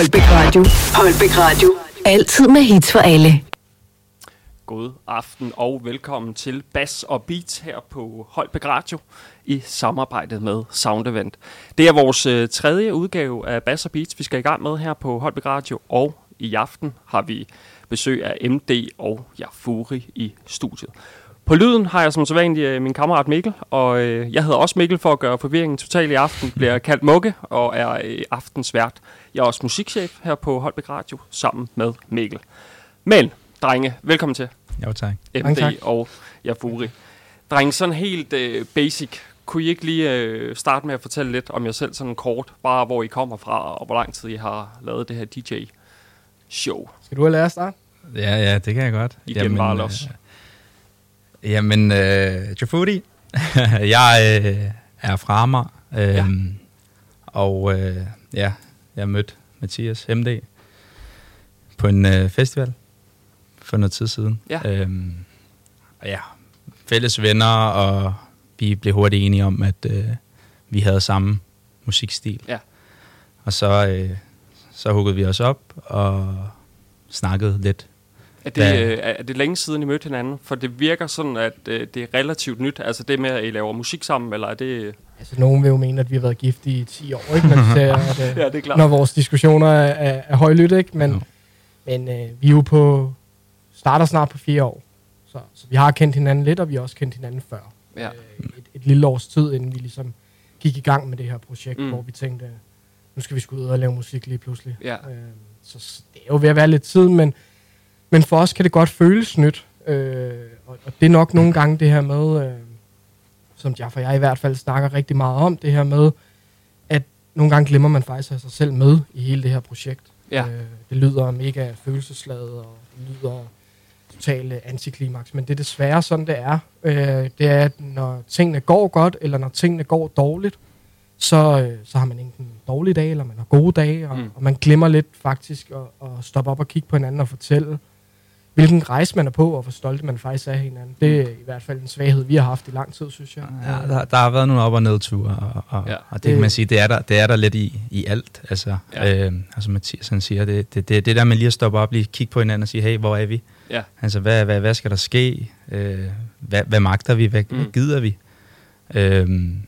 Holbæk Radio. Holbæk Radio. Altid med hits for alle. God aften og velkommen til Bass og Beats her på Holbæk Radio i samarbejdet med Sound Event. Det er vores øh, tredje udgave af Bass og Beats, vi skal i gang med her på Holbæk Radio, og i aften har vi besøg af MD og Jafuri i studiet. På lyden har jeg som så vanligt øh, min kammerat Mikkel, og øh, jeg hedder også Mikkel for at gøre forvirringen total i aften. Bliver kaldt Mugge og er øh, aftens vært. Jeg er også musikchef her på Holbæk Radio sammen med Mikkel. Men, drenge, velkommen til. Jo, tak. MD tak. og Jafuri. Drenge, sådan helt øh, basic. Kunne I ikke lige øh, starte med at fortælle lidt om jer selv sådan kort? Bare hvor I kommer fra, og hvor lang tid I har lavet det her DJ-show. Skal du have lære at starte? Ja, ja, det kan jeg godt. I Jamen, bare los. Øh, jamen, øh, Jafuri, jeg øh, er fra Amager, øh, ja. og øh, ja, jeg mødte Mathias MD på en øh, festival for noget tid siden. Ja. Øhm, og ja, fælles venner, og vi blev hurtigt enige om, at øh, vi havde samme musikstil. Ja. Og så, øh, så huggede vi os op og snakkede lidt. Er det, øh, er det længe siden, I mødte hinanden? For det virker sådan, at øh, det er relativt nyt. Altså det med, at I laver musik sammen, eller er det... Altså, nogen vil jo mene, at vi har været gift i 10 år, ikke? Men ser, at, ja, det er klart. Når vores diskussioner er, er, er højlytte, ikke? Men, no. men øh, vi er jo på... Starter snart på fire år. Så, så vi har kendt hinanden lidt, og vi har også kendt hinanden før. Ja. Øh, et, et lille års tid, inden vi ligesom gik i gang med det her projekt, mm. hvor vi tænkte, nu skal vi skulle ud og lave musik lige pludselig. Ja. Øh, så det er jo ved at være lidt tid, men, men for os kan det godt føles nyt. Øh, og, og det er nok nogle gange det her med, øh, som jeg for jeg i hvert fald snakker rigtig meget om, det her med, at nogle gange glemmer man faktisk af sig selv med i hele det her projekt. Ja. Øh, det lyder mega følelsesladet, og det lyder totalt antiklimaks, men det er desværre sådan, det er. Øh, det er, at når tingene går godt, eller når tingene går dårligt, så, øh, så har man enten dårlige dage, eller man har gode dage, og, mm. og man glemmer lidt faktisk at, at stoppe op og kigge på hinanden og fortælle, hvilken rejse man er på, og hvor stolte man faktisk er af hinanden. Det er i hvert fald en svaghed, vi har haft i lang tid, synes jeg. Ja, der, der har været nogle op- og nedture, og, og, ja. og det, det kan man sige, det er der, det er der lidt i, i alt. Altså, ja. øh, altså Mathias han siger, det, det, det, det der med lige at stoppe op, lige kigge på hinanden og sige, hey, hvor er vi? Ja. Altså, hvad, hvad, hvad skal der ske? Øh, hvad, hvad magter vi? Hvad, mm. hvad gider vi? Øhm,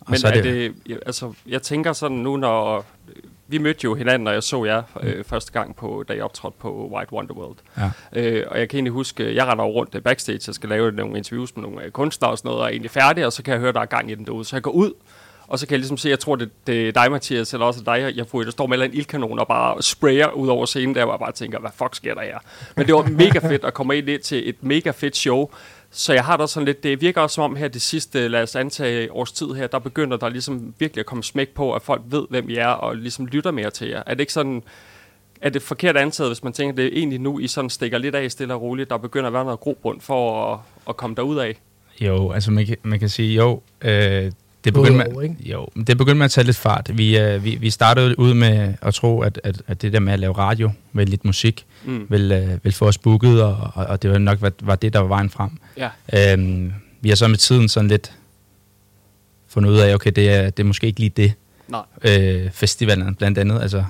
og Men så er er det, det, altså, jeg tænker sådan nu, når vi mødte jo hinanden, når jeg så jer øh, første gang, på, da jeg optrådte på White Wonderworld. Ja. Øh, og jeg kan egentlig huske, jeg render rundt øh, backstage, jeg skal lave nogle interviews med nogle øh, kunstnere og sådan noget, og er egentlig færdig, og så kan jeg høre, der er gang i den derude. Så jeg går ud, og så kan jeg ligesom se, jeg tror, det, det er dig, Mathias, eller også dig, jeg får, der står med en ildkanon og bare sprayer ud over scenen, der hvor jeg bare tænker, hvad fuck sker der her? Men det var mega fedt at komme ind til et mega fedt show, så jeg har da sådan lidt, det virker også som om her det sidste, lad os antage års tid her, der begynder der ligesom virkelig at komme smæk på, at folk ved, hvem I er, og ligesom lytter mere til jer. Er det ikke sådan, er det forkert antaget, hvis man tænker, det er egentlig nu, I sådan stikker lidt af stille og roligt, der begynder at være noget grobund for at, at komme derud af? Jo, altså man kan, man kan sige, jo, øh, det begyndte, med, jo, det begyndte med at tage lidt fart. Vi, uh, vi, vi startede ud med at tro, at, at, at det der med at lave radio med lidt musik, mm. vil, uh, vil få os booket, og, og, og det var nok var, var det, der var vejen frem. Ja. Um, vi har så med tiden sådan lidt fundet ud af, okay, det er, det er måske ikke lige det. Nej. Uh, festivalen blandt andet, altså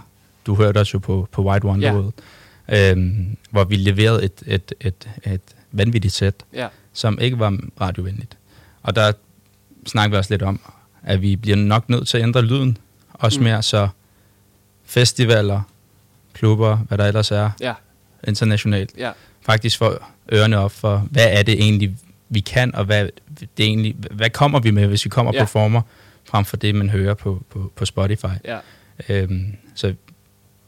du hørte os jo på, på White Wonderworld, ja. um, hvor vi leverede et, et, et, et vanvittigt sæt, ja. som ikke var radiovenligt. Og der snakker vi også lidt om, at vi bliver nok nødt til at ændre lyden. Også mm. mere så festivaler, klubber, hvad der ellers er, ja. internationalt. Ja. Faktisk får ørerne op for, hvad er det egentlig, vi kan, og hvad, det egentlig, hvad kommer vi med, hvis vi kommer ja. på former, frem for det, man hører på, på, på Spotify. Ja. Øhm, så,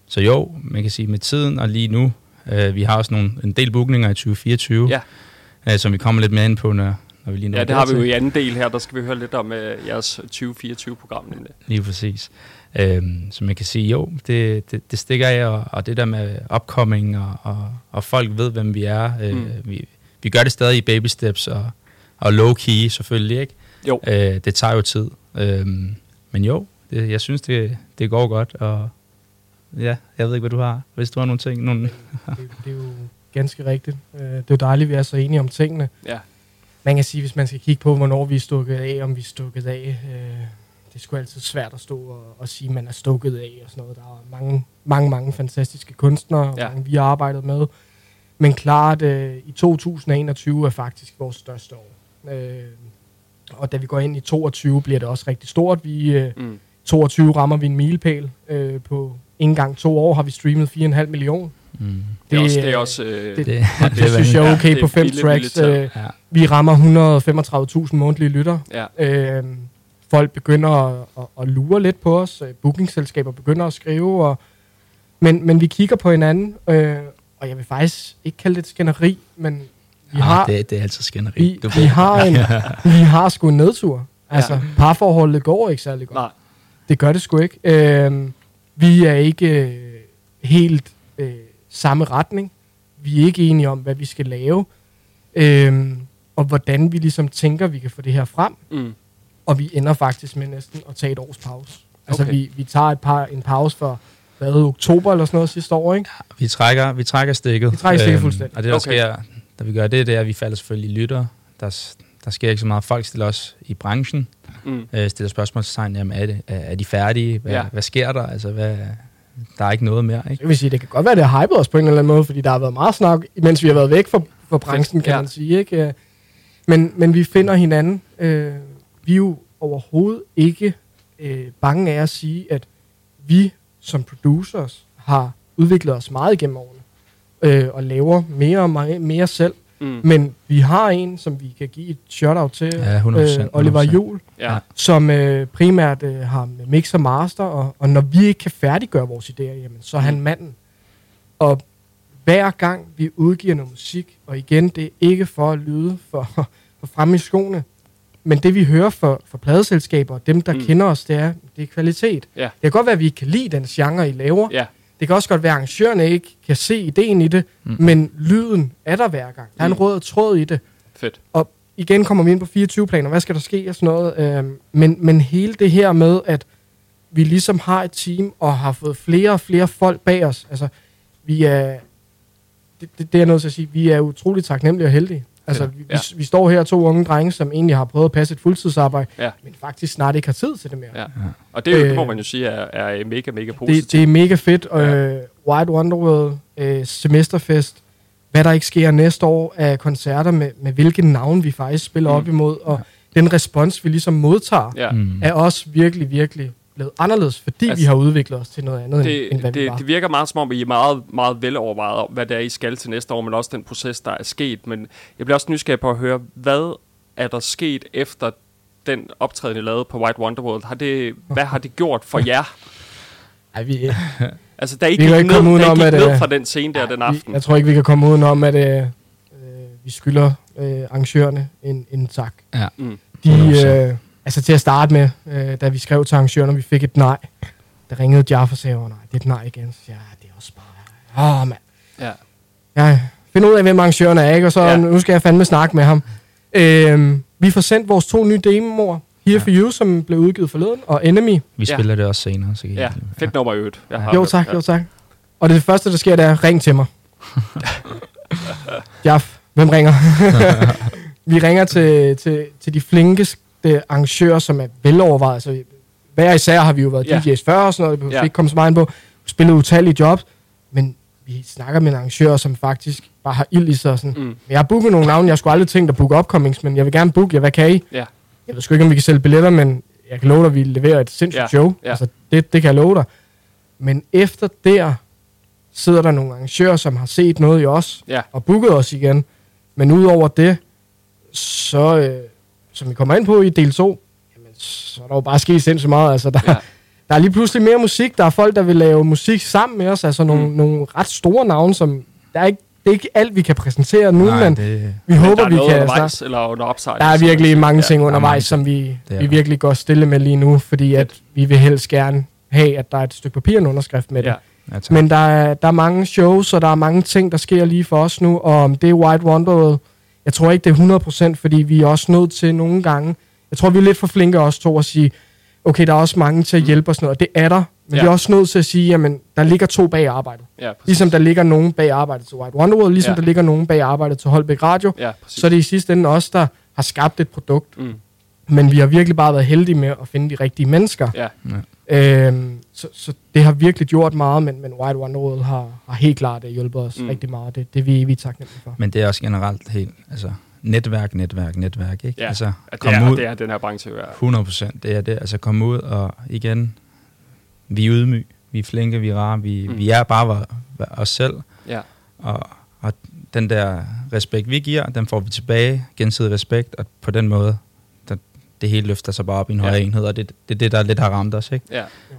så jo, man kan sige med tiden og lige nu, øh, vi har også nogle, en del bookninger i 2024, ja. øh, som vi kommer lidt mere ind på, når, når vi lige Ja, det har vi jo i anden del her, der skal vi høre lidt om uh, jeres 2024-program. Lige præcis. Øhm, så man kan sige, jo, det, det, det stikker af, og, og det der med upcoming, og, og, og folk ved, hvem vi er. Øh, Mm. vi, vi gør det stadig i baby steps, og, og low-key selvfølgelig, ikke? Jo. Øh, det tager jo tid. Øhm, men jo, det, jeg synes, det, det går godt, og ja, jeg ved ikke, hvad du har, hvis du har nogle ting. Nogle det, det er jo ganske rigtigt. Øh, Det er jo dejligt, at vi er så enige om tingene. Ja. Man kan sige, hvis man skal kigge på, hvornår vi er stukket af, om vi er stukket af øh, det er sgu altid svært at stå og, og sige, at man er stukket af og sådan noget. Der er mange, mange, mange fantastiske kunstnere, Ja. ja. mange, vi har arbejdet med. Men klart, øh, i 2021 er faktisk vores største år. Øh, og da vi går ind i 22, bliver det også rigtig stort. Vi, øh, Mm. 22 rammer vi en milepæl. Øh, på en gang to år har vi streamet 4,5 millioner. Mm. Det er også, det er øh, også øh, det- Det, Det, det, synes jeg er okay er på fem vilde, tracks. vilde. Øh, Ja. vi rammer 135.000 månedlige lytter. ja. Øh, folk begynder at, at, at lure lidt på os. Øh, Bookingselskaber begynder at skrive. Og, men, men vi kigger på hinanden, øh, og jeg vil faktisk ikke kalde det et skænderi, men vi Ah, har, det, det er altid skænderi. vi, Du vi har, en, vi har sgu en nedtur. Altså, Ja. parforholdet går ikke særlig godt. Nej. Det gør det sgu ikke. Øh, vi er ikke øh, helt øh, samme retning. Vi er ikke enige om, hvad vi skal lave. Øh, og hvordan vi ligesom tænker, vi kan få det her frem. Mm. Og vi ender faktisk med næsten at tage et års pause. Altså, Okay. vi, vi tager et par, en pause for, hvad, oktober eller sådan noget sidste år, ikke? Vi trækker, vi trækker stikket. Vi trækker stikket fuldstændig. Og det, der Okay. okay. sker, da vi gør det, det er, at vi falder selvfølgelig i lytter. Der, der sker ikke så meget. Folk stiller os i branchen, Mm. øh, stiller spørgsmålstegn, jamen er, det, er, er de færdige? Hvad, Ja. ja. hvad sker der? Altså, hvad, der er ikke noget mere, ikke? Jeg vil sige, det kan godt være, det har hypet os på en eller anden måde, fordi der har været meget snak, mens vi har været væk fra, fra branchen, kan Ja. man sige. Ikke? Øh, Men, men vi finder hinanden. Øh, vi er jo overhovedet ikke øh, bange af at sige, at vi som producers har udviklet os meget igennem årene, øh, og laver mere og mere, mere selv. Mm. Men vi har en, som vi kan give et shout-out til, Ja, 100%, øh, Oliver 100%. Jul, Ja. som øh, primært øh, har mix og master, og, og når vi ikke kan færdiggøre vores idéer, jamen, så er han Mm. manden. Og hver gang vi udgiver noget musik, og igen, det er ikke for at lyde for, for fremme i skoene, men det vi hører for, for pladeselskaber, og dem der mm. kender os, det er, det er kvalitet. Ja. Det kan godt være, at vi ikke kan lide den genre, I laver. Ja. Det kan også godt være, at arrangørerne ikke kan se ideen i det, Mm. men lyden er der hver gang. Der er en Mm. rød tråd i det Fedt. igen kommer vi ind på 24-planer, hvad skal der ske og sådan noget. Øhm, men, men hele det her med, at vi ligesom har et team og har fået flere og flere folk bag os. Altså, vi er, det, det, det er nødt til at sige, vi er utroligt taknemmelige og heldige. Altså, vi, Ja. vi, vi står her to unge drenge, som egentlig har prøvet at passe et fuldtidsarbejde, Ja. men faktisk snart ikke har tid til det mere. Ja. Og det, jo- det må Øh, man jo sige er, er mega, mega positivt. Det, det er mega fedt. Ja. Øh, White Wonderworld, øh, Semesterfest, hvad der ikke sker næste år af koncerter, med, med hvilke navn vi faktisk spiller Mm. op imod, og den respons, vi ligesom modtager, Ja. Mm. er også virkelig, virkelig blevet anderledes, fordi Altså, vi har udviklet os til noget andet, det, end, end hvad vi det, var. det virker meget som om, I er meget, meget velovervejet om, hvad det er, I skal til næste år, men også den proces, der er sket. Men jeg bliver også nysgerrig på at høre, hvad er der sket efter den optræden, I lavede på White Wonderworld? Har det, hvad har det gjort for jer? Ej, vi, Altså, Vi gik, kan ikke ned, komme da I udenom, gik at, ned øh, fra den scene der den vi, aften. jeg tror ikke, vi kan komme udenom, at øh, øh, vi skylder øh, arrangørerne en, en tak. Ja. Mm. De, 100%. øh, altså til at starte med, øh, da vi skrev til arrangørerne, vi fik et nej. Der ringede Jaffa og sagde, "Åh, nej, det er et nej igen. Så ja, det er også bare... Åh, mand. Ja. Jeg finder ud af, hvem arrangørerne er, ikke? Og så Ja. ja. nu skal jeg fandme snakke med ham. Øhm, vi får sendt vores to nye demoer. Here Ja. for You, som blev udgivet forleden, og Enemy. Vi Ja. spiller det også senere. Så Ja, fedt nummer i øvrigt. Jeg har Jo tak, Ja. jo tak. Og det første, der sker, det er, ring til mig. Jaff, hvem ringer? vi ringer til, til, til de flinkeste arrangører, som er velovervejet. Altså, hver især har vi jo været Ja. DJ's før og sådan noget, behøver Ja. ikke komme så meget på. Spillet utallige jobs, men vi snakker med en arrangør, som faktisk bare har ild i sig. Sådan. Mm. Jeg har booket nogle navne, jeg skulle aldrig tænkt at booke upcomings, men jeg vil gerne booke jer, hvad kan I? Ja. Jeg ved sgu ikke, om vi kan sælge billetter, men jeg kan love dig, at vi leverer et sindssygt Ja, show. ja. Altså, det, det kan jeg love dig. Men efter der sidder der nogle arrangører, som har set noget i os, Ja. og booket os igen. Men udover det, så, øh, som vi kommer ind på i del 2, jamen, så er der jo bare sket sindssygt meget. Altså, der, Ja. der er lige pludselig mere musik. Der er folk, der vil lave musik sammen med os. Altså nogle, Mm. nogle ret store navne, som... Der er ikke, det er ikke alt, vi kan præsentere nu, Nej, men det, vi Men håber, der er vi noget kan... undervejs, eller under opsejling. Der er man virkelig mange Ja. ting der er undervejs, som vi, vi virkelig går stille med lige nu, fordi at vi vil helst gerne have, at der er et stykke papir og en underskrift med det. Ja. ja, tak. Men der er, der er mange shows, og der er mange ting, der sker lige for os nu, og om det er White Wonderworld, jeg tror ikke, det er 100%, fordi vi er også nødt til nogle gange, jeg tror, vi er lidt for flinke også to at sige, okay, der er også mange til at hjælpe os, og det er der, men Ja. vi er også nødt til at sige, jamen, der ligger to bag arbejdet. Ja, præcis. Ligesom der ligger nogen bag arbejdet til White Wonderworld, ligesom Ja. der ligger nogen bag arbejdet til Holbæk Radio, Ja, præcis. så er det i sidste ende os, der har skabt et produkt, Mm. Men vi har virkelig bare været heldige med at finde de rigtige mennesker. Ja. Øhm, så, så det har virkelig gjort meget, men, men White Wonderworld har, har helt klart øh, hjulpet os Mm. rigtig meget. Det, det er vi evigt taknemmelige for. Men det er også generelt helt, altså netværk, netværk, netværk, ikke? Ja, Altså, det, kom er, ud, det er den her branche, er. 100 procent, det er det. Altså komme ud og igen, vi er ydmyg, vi er flinke, vi er rare, vi, Mm. vi er bare os selv. Ja. Og, og den der respekt, vi giver, den får vi tilbage, gensidig respekt, og på den måde, det hele løfter sig bare op i en Ja. højere enhed, og det, det er det, der lidt har ramt os, ikke?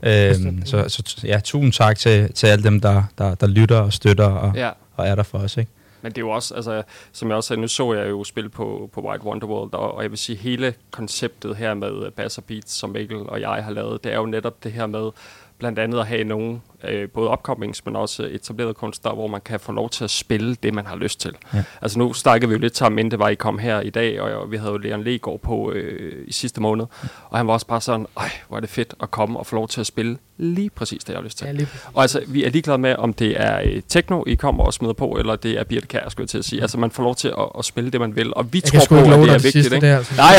Ja. Øhm, så, så ja, tusind tak til, til alle dem, der, der, der lytter og støtter og, ja. og er der for os, ikke? Men det er jo også, altså, som jeg også sagde, nu så jeg jo spil på, på White Wonderworld, og, og jeg vil sige, hele konceptet her med Bass og Beats, som Mikkel og jeg har lavet, det er jo netop det her med, blandt andet at have nogen, øh, både opkommings, men også etablerede kunstnere, hvor man kan få lov til at spille det, man har lyst til. Ja. Altså nu snakkede vi jo lidt sammen, inden det var, I kom her i dag, og, og vi havde jo Leon Legård på øh, i sidste måned, og han var også bare sådan, ej, hvor er det fedt at komme og få lov til at spille lige præcis det, jeg har lyst til. Ja. Og altså, vi er ligeglade med, om det er øh, techno, I kommer og smider på, eller det er Birte Kær, skulle jeg til at sige. Altså, man får lov til at, at spille det, man vil. Og vi Jeg tror på, at det er vigtigt, sidste ikke? der. Altså. Nej,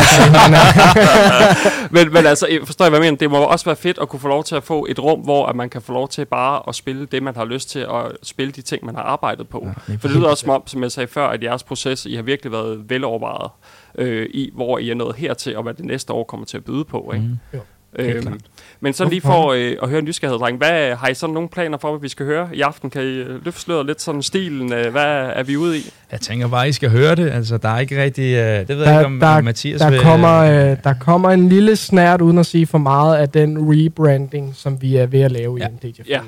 men, men altså, forstår jeg, hvad jeg mener? Det må også være fedt at kunne få lov til at få et rum, hvor at man kan få lov til bare at spille det, man har lyst til, og spille de ting, man har arbejdet på. lige For det lyder også som om, som jeg sagde før, at jeres proces, I har virkelig været velovervejet øh, i, hvor I er nået hertil, og hvad det næste år kommer til at byde på. Ikke? Mm. Jo. Øhm, klart. men så lige for øh, at høre en nysgerrighed, dreng. Hvad har I sådan nogle planer for, hvad vi skal høre i aften? Kan I øh, løfte sløret lidt sådan stilen? Øh, hvad er vi ude i? Jeg tænker bare, I skal høre det. Altså, der er ikke rigtig... Øh, det ved jeg Der- ikke, om, der- om Mathias Der vil... kommer, øh, der kommer en lille snært, uden at sige for meget, af den rebranding, som vi er ved at lave Ja. i en DJ Ja.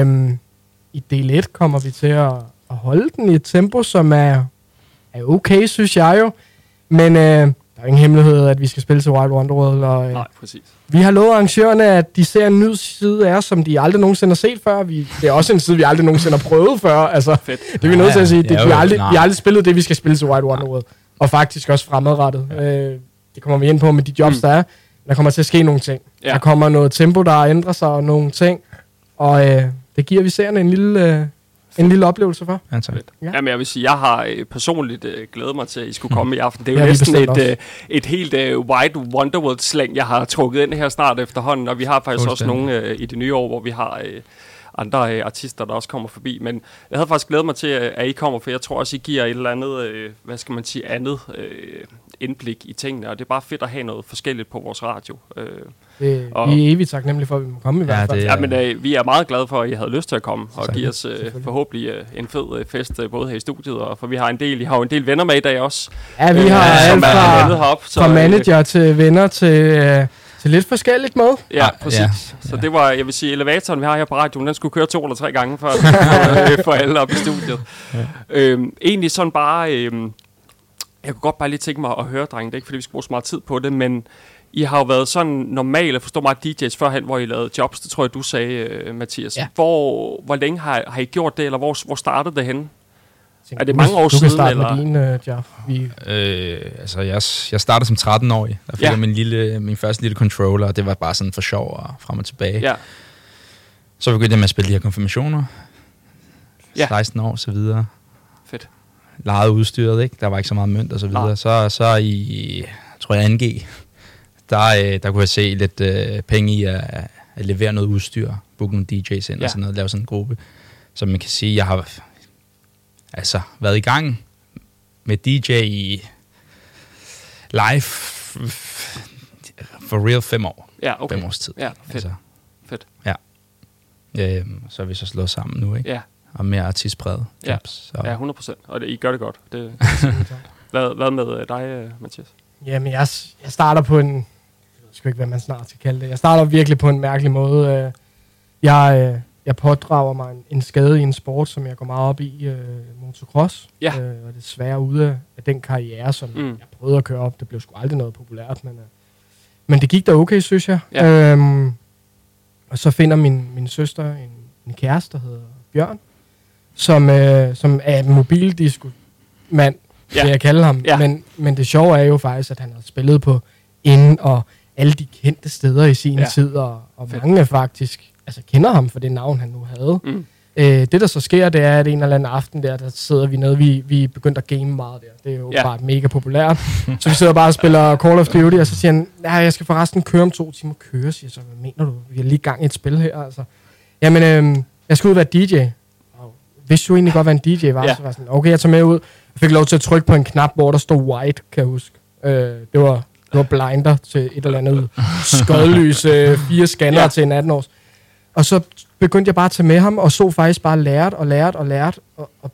øhm, I del 1 kommer vi til at, at holde den i et tempo, som er, er okay, synes jeg jo. Men øh, er ingen hemmelighed, at vi skal spille til Wild Wonderworld. Og, øh, Nej, præcis. vi har lovet arrangørerne, at de ser en ny side af os, som de aldrig nogensinde har set før. Vi, det er også en side, vi aldrig nogensinde har prøvet før. Altså, Fedt. det er vi nødt til at sige. Det, Ja, vi, jo, har aldrig, nej. vi har aldrig spillet det, vi skal spille til White Wonderworld. Og faktisk også fremadrettet. Ja. Øh, det kommer vi ind på med de jobs, Mm. der er. Der kommer til at ske nogle ting. Ja. Ja. Der kommer noget tempo, der ændrer sig, og nogle ting. Og øh, det giver vi seerne en lille, øh, en lille oplevelse for. Ja, tak. Ja. Jamen, jeg vil sige, jeg har øh, personligt øh, glædet mig til, at I skulle komme i aften. Det er jo Ja, næsten et, øh, et helt øh, White Wonderworld-slæng, jeg har trukket ind her snart efterhånden. Og vi har faktisk også nogle øh, i det nye år, hvor vi har øh, andre øh, artister, der også kommer forbi. Men jeg havde faktisk glædet mig til, øh, at I kommer, for jeg tror også, I giver et eller andet, øh, hvad skal man sige, andet øh, indblik i tingene. Og det er bare fedt at have noget forskelligt på vores radio. Øh, Det, Og- vi er evigt taknemmelige for, at vi må komme i Ja, hvert fald. det- Ja, men øh, vi er meget glade for, at I havde lyst til at komme og give os øh, forhåbentlig øh, en fed øh, fest, øh, både her i studiet, og for vi har en del, I har jo en del venner med i dag også. Ja, vi øh, har som alt fra, heroppe. Så, fra øh, manager til venner til, øh, til lidt forskelligt med. Ja, Ja, præcis. ja, Så det var, jeg vil sige, elevatoren, vi har her på radioen, den skulle køre to eller tre gange for, for, øh, alle op i studiet. Øhm, egentlig sådan bare, øhm, jeg kunne godt bare lige tænke mig at høre, drenge, det er ikke fordi, vi skal bruge så meget tid på det, men I har jo været sådan normale, forstår mig, DJ's førhen, hvor I lavede jobs, det tror jeg, du sagde, øh, Mathias. Ja. Hvor, hvor længe har, har I gjort det, eller hvor, hvor startede det henne? Tænker, Er det du mange år du siden, kan starte eller? med din, øh, Jeff. Vi, Øh, altså, jeg, jeg startede som 13-årig. Der fik Ja. jeg min, lille, min første lille controller, og det var bare sådan for sjov og frem og tilbage. Ja, Så begyndte jeg med at spille de her konfirmationer. Ja. 16 år, så videre. fedt. Lejede udstyret, ikke? Der var ikke så meget mønt og så videre. Nej. Så, så i, jeg tror jeg, 2G, der, øh, der kunne jeg se lidt øh, penge i at, at levere noget udstyr, booke nogle DJ's ind Ja. og sådan noget, lave sådan en gruppe. Så man kan sige, jeg har altså været i gang med DJ i live for real fem år. Ja, okay. Fem års tid. Ja, fedt. Altså, Fedt. Ja. Øhm, så er vi så slået sammen nu, ikke? Ja, Og mere artistpræget Ja. Så. ja 100 procent. Og det, I gør det godt. Det, hvad, hvad med øh, dig, øh, Mathias? Jamen, jeg, jeg starter på en... Sgu ikke, hvad man snart skal kalde det. Jeg starter virkelig på en mærkelig måde. øh. Jeg, øh, jeg pådrager mig en, en skade i en sport, som jeg går meget op i, øh, motocross. Ja. Øh, og desværre ude af, den karriere, som Mm. jeg prøvede at køre op. Det blev sgu aldrig noget populært, men, øh, men det gik da okay, synes jeg. Ja. Øhm, og så finder min, min søster en, en kæreste, der hedder Bjørn, som, øh, som er en mobildisco-mand, ja. vil jeg kalde ham. Ja. Men, men det sjove er jo faktisk, at han har spillet på inden og alle de kendte steder i sin Ja. tid, og, og Fedt. mange faktisk altså, kender ham for det navn, han nu havde. Mm. Øh, det, der så sker, det er, at en eller anden aften der, der sidder vi nede, vi, vi er begyndt at game meget der. Det er jo Ja. bare mega populært. så vi sidder bare og spiller Call of Duty, og så siger han, ja, jeg skal forresten køre om to timer. Køre, siger jeg så, hvad mener du? Vi er lige i gang i et spil her, altså. Jamen, øh, jeg skal ud og være DJ. Vidste du egentlig godt, hvad en DJ var? Ja. Så var jeg sådan, okay, jeg tager med ud. Jeg fik lov til at trykke på en knap, hvor der stod white, kan jeg huske. Øh, det var det var blinder til et eller andet skodlys, øh, fire scanner Ja. til en 18-års. Og så begyndte jeg bare at tage med ham, og så faktisk bare lært og lært og lært, og, og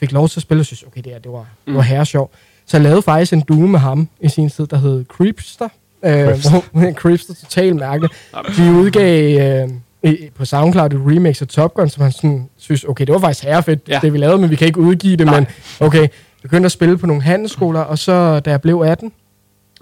fik lov til at spille, og synes, okay, det, her, det var, mm. det var herre sjov. Så jeg lavede faktisk en duo med ham i sin tid, der hed Creepster. Øh, hvor, Creepster, total mærke. Vi udgav øh, på SoundCloud et remix af Top Gun, som han sådan synes, okay, det var faktisk herrefedt, Ja. det vi lavede, men vi kan ikke udgive det, Nej. men okay, begyndte at spille på nogle handelsskoler, og så da jeg blev 18,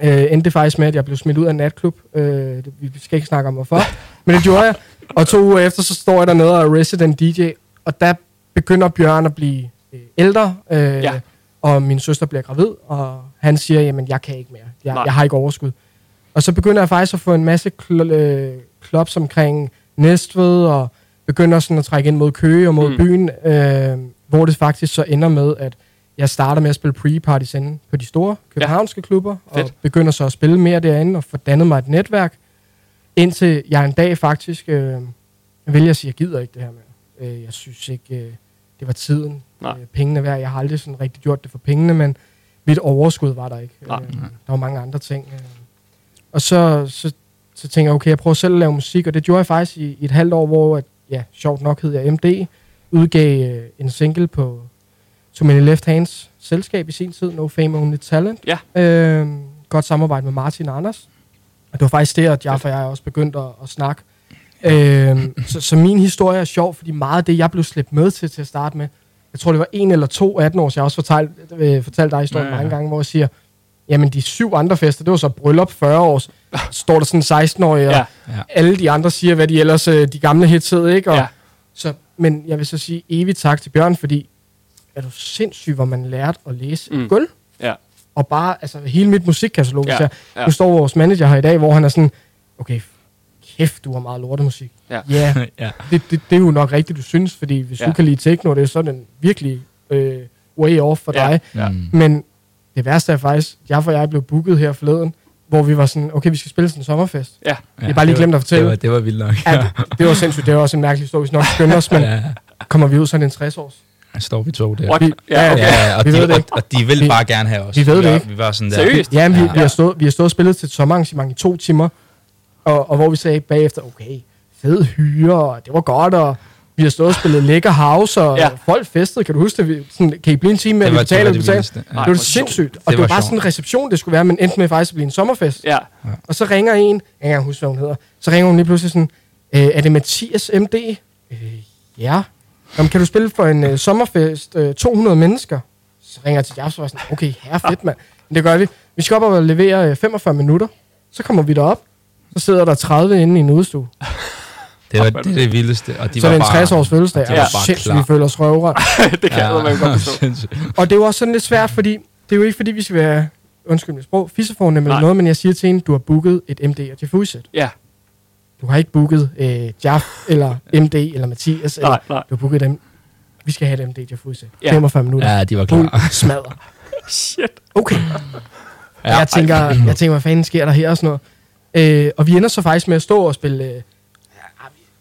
øh, endte det faktisk med, at jeg blev smidt ud af en natklub. Øh, det, vi skal ikke snakke om hvorfor, men det gjorde jeg. Og to uger efter, så står jeg dernede og er resident DJ, og der begynder Bjørn at blive øh, ældre, øh, Ja. og min søster bliver gravid, og han siger, jamen jeg kan ikke mere, jeg, Nej. jeg har ikke overskud. Og så begynder jeg faktisk at få en masse kl- øh, klops omkring Næstved, og begynder sådan at trække ind mod Køge og mod mm. byen, øh, hvor det faktisk så ender med, at jeg starter med at spille pre-parties inde på de store københavnske klubber, og Fedt. begynder så at spille mere derinde, og få dannet mig et netværk, indtil jeg en dag faktisk øh, vælger at sige, jeg gider ikke det her med. Øh, jeg synes ikke, øh, det var tiden. Nej. Øh, pengene værd. Jeg har aldrig sådan rigtig gjort det for pengene, men mit overskud var der ikke. Nej. Øh, der var mange andre ting. Øh. Og så, så, så tænker jeg, okay, jeg prøver selv at lave musik, og det gjorde jeg faktisk i, i et halvt år, hvor, at, ja, sjovt nok hed jeg MD, udgav øh, en single på Too Many Left Hands selskab i sin tid, No Fame Only Talent. Ja. Øh, godt samarbejde med Martin og Anders. Og det var faktisk der, at Jaffa og jeg også begyndte at, at snakke. Øh, så, så min historie er sjov, fordi meget af det, jeg blev slæbt med til til at starte med, jeg tror, det var en eller to 18 år, så jeg også fortalt, øh, fortalt dig historien Ja, ja, mange gange, hvor jeg siger, jamen de syv andre fester, det var så bryllup 40 års, står der sådan 16-årige, og Ja. Ja. alle de andre siger, hvad de ellers, øh, de gamle hits hed, ikke? Og, ja. så, men jeg vil så sige evigt tak til Bjørn, fordi er du sindssyg, hvor man lærte at læse Mm. gulv, Ja. og bare, altså hele mit musikkatalog, Ja, ja. Jeg, ja. nu står vores manager her i dag, hvor han er sådan, okay, kæft, du har meget lortemusik. Ja. ja ja. det, det, det er jo nok rigtigt, du synes, fordi hvis Ja. ja. du kan lide techno, det er sådan virkelig øh, way off for Ja. dig. Ja. Men det værste er faktisk, jeg og jeg blev booket her forleden, hvor vi var sådan, okay, vi skal spille sådan en sommerfest. Ja. Jeg har bare lige glemt at fortælle. Det var, det var vildt nok. Ja, det, det var sindssygt, det var også en mærkelig historie, vi skal nok skynde os, men ja. kommer vi ud sådan en 60 års? Der står vi to der. What? Vi- Ja, ja, okay. Ja, og Vi de, ved det og, ikke. og de vil Vi- bare gerne have os. vi ved det var, ikke. Vi var sådan der. Seriøst? Ja, vi, Ja. vi, har stået, vi har stået og spillet til et sommerarrangement i to timer, og, og hvor vi sagde bagefter, okay, fed hyre, og det var godt, og vi har stået og spillet lækker house, og Ja. folk festede, kan du huske det? Vi, sådan, kan I blive en time med, at vi var, det betaler, var vi det. Det var det sjovt. sindssygt. Og Det var var bare sådan en reception, det skulle være, men endte med faktisk at blive en sommerfest. Ja. Og så ringer en, jeg kan ikke huske, hvad hun hedder, så ringer hun lige pludselig sådan, øh, er det Mathias MD? Øh, ja. Jamen, kan du spille for en øh, sommerfest, øh, 200 mennesker? Så ringer jeg til Jafs og var sådan, okay, herre fedt, mand. Men det gør vi. Vi skal op og levere øh, 45 minutter. Så kommer vi derop. Så sidder der 30 inde i en udstue. Det var det, er det vildeste. Og de så var det er en bare, 60 års fødselsdag, de og var sindssygt, vi føler os røvret. det kan ja. man godt forstå. Og det er jo også sådan lidt svært, fordi det er jo ikke fordi, vi skal være, undskyld mit sprog, fissefornem eller noget, men jeg siger til en, du har booket et MD og Jaffuset. Ja. Du har ikke booket øh, Jaff, eller MD, eller Mathias, eller Nej, nej. du har booket dem. Vi skal have et MD Jaffuset. Ja. 45 minutter. Ja, de var klar. smadret. Shit. Okay. Ja, jeg, tænker, jeg tænker, hvad fanden sker der her og sådan noget. Øh, og vi ender så faktisk med at stå og spille... Øh, ja,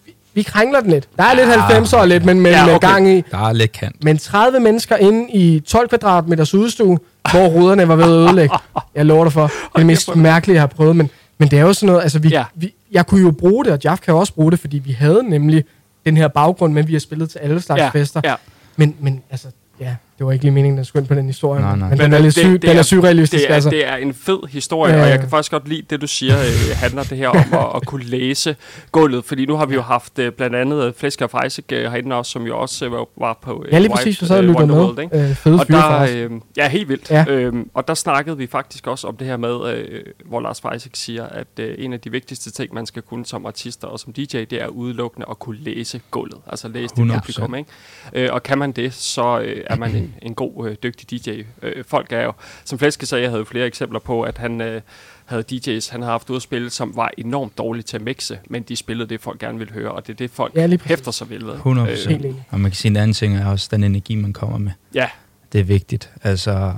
vi, vi, krængler den lidt. Der er lidt Ja. 90'er og lidt, men med, Ja, okay. med gang i. Der er lidt kant. Men 30 mennesker inde i 12 kvadratmeters udstue, hvor ruderne var ved at ødelægge. Jeg lover dig for. Det er det mest mærkelige, jeg har prøvet. Men, men det er jo sådan noget, altså vi, ja. vi, jeg kunne jo bruge det, og Jaff kan også bruge det, fordi vi havde nemlig den her baggrund, men vi har spillet til alle slags Ja, fester. ja. Men, men altså, ja, det var ikke lige meningen, den skulle ind på den historie. Nej, nej. Men, Men den er det- lidt det- syg, det den er- er surrealistisk, Det er, altså. det er en fed historie, Ja, og jeg kan faktisk godt lide det, du siger, øh, handler det her om at, at kunne læse gulvet. Fordi nu har vi jo haft øh, blandt andet øh, Flæsk og Isaac øh, herinde også, som jo også øh, var- på øh, Ja, lige White, præcis, vi sad og øh, lyttede Wonderworld, med. ikke? Øh, fede Og fyre der, øh, ja, helt vildt. Ja. Øhm, og der snakkede vi faktisk også om det her med, øh, hvor Lars Freisig siger, at øh, en af de vigtigste ting, man skal kunne som artister og som DJ, det er udelukkende at kunne læse gulvet. Altså læse det 100%. publikum, ikke? Øh, og kan man det, så øh, er man en en, en god, øh, dygtig DJ. Øh, folk er jo, som Flæske sagde, jeg havde flere eksempler på, at han øh, havde DJ's, han har haft ude at spille, som var enormt dårlige til at mixe, men de spillede det, folk gerne ville høre, og det er det, folk Ja, hæfter sig ved. 100 Øh, Helt enig. Og man kan sige, en anden ting er også den energi, man kommer med. ja, Det er vigtigt. Altså,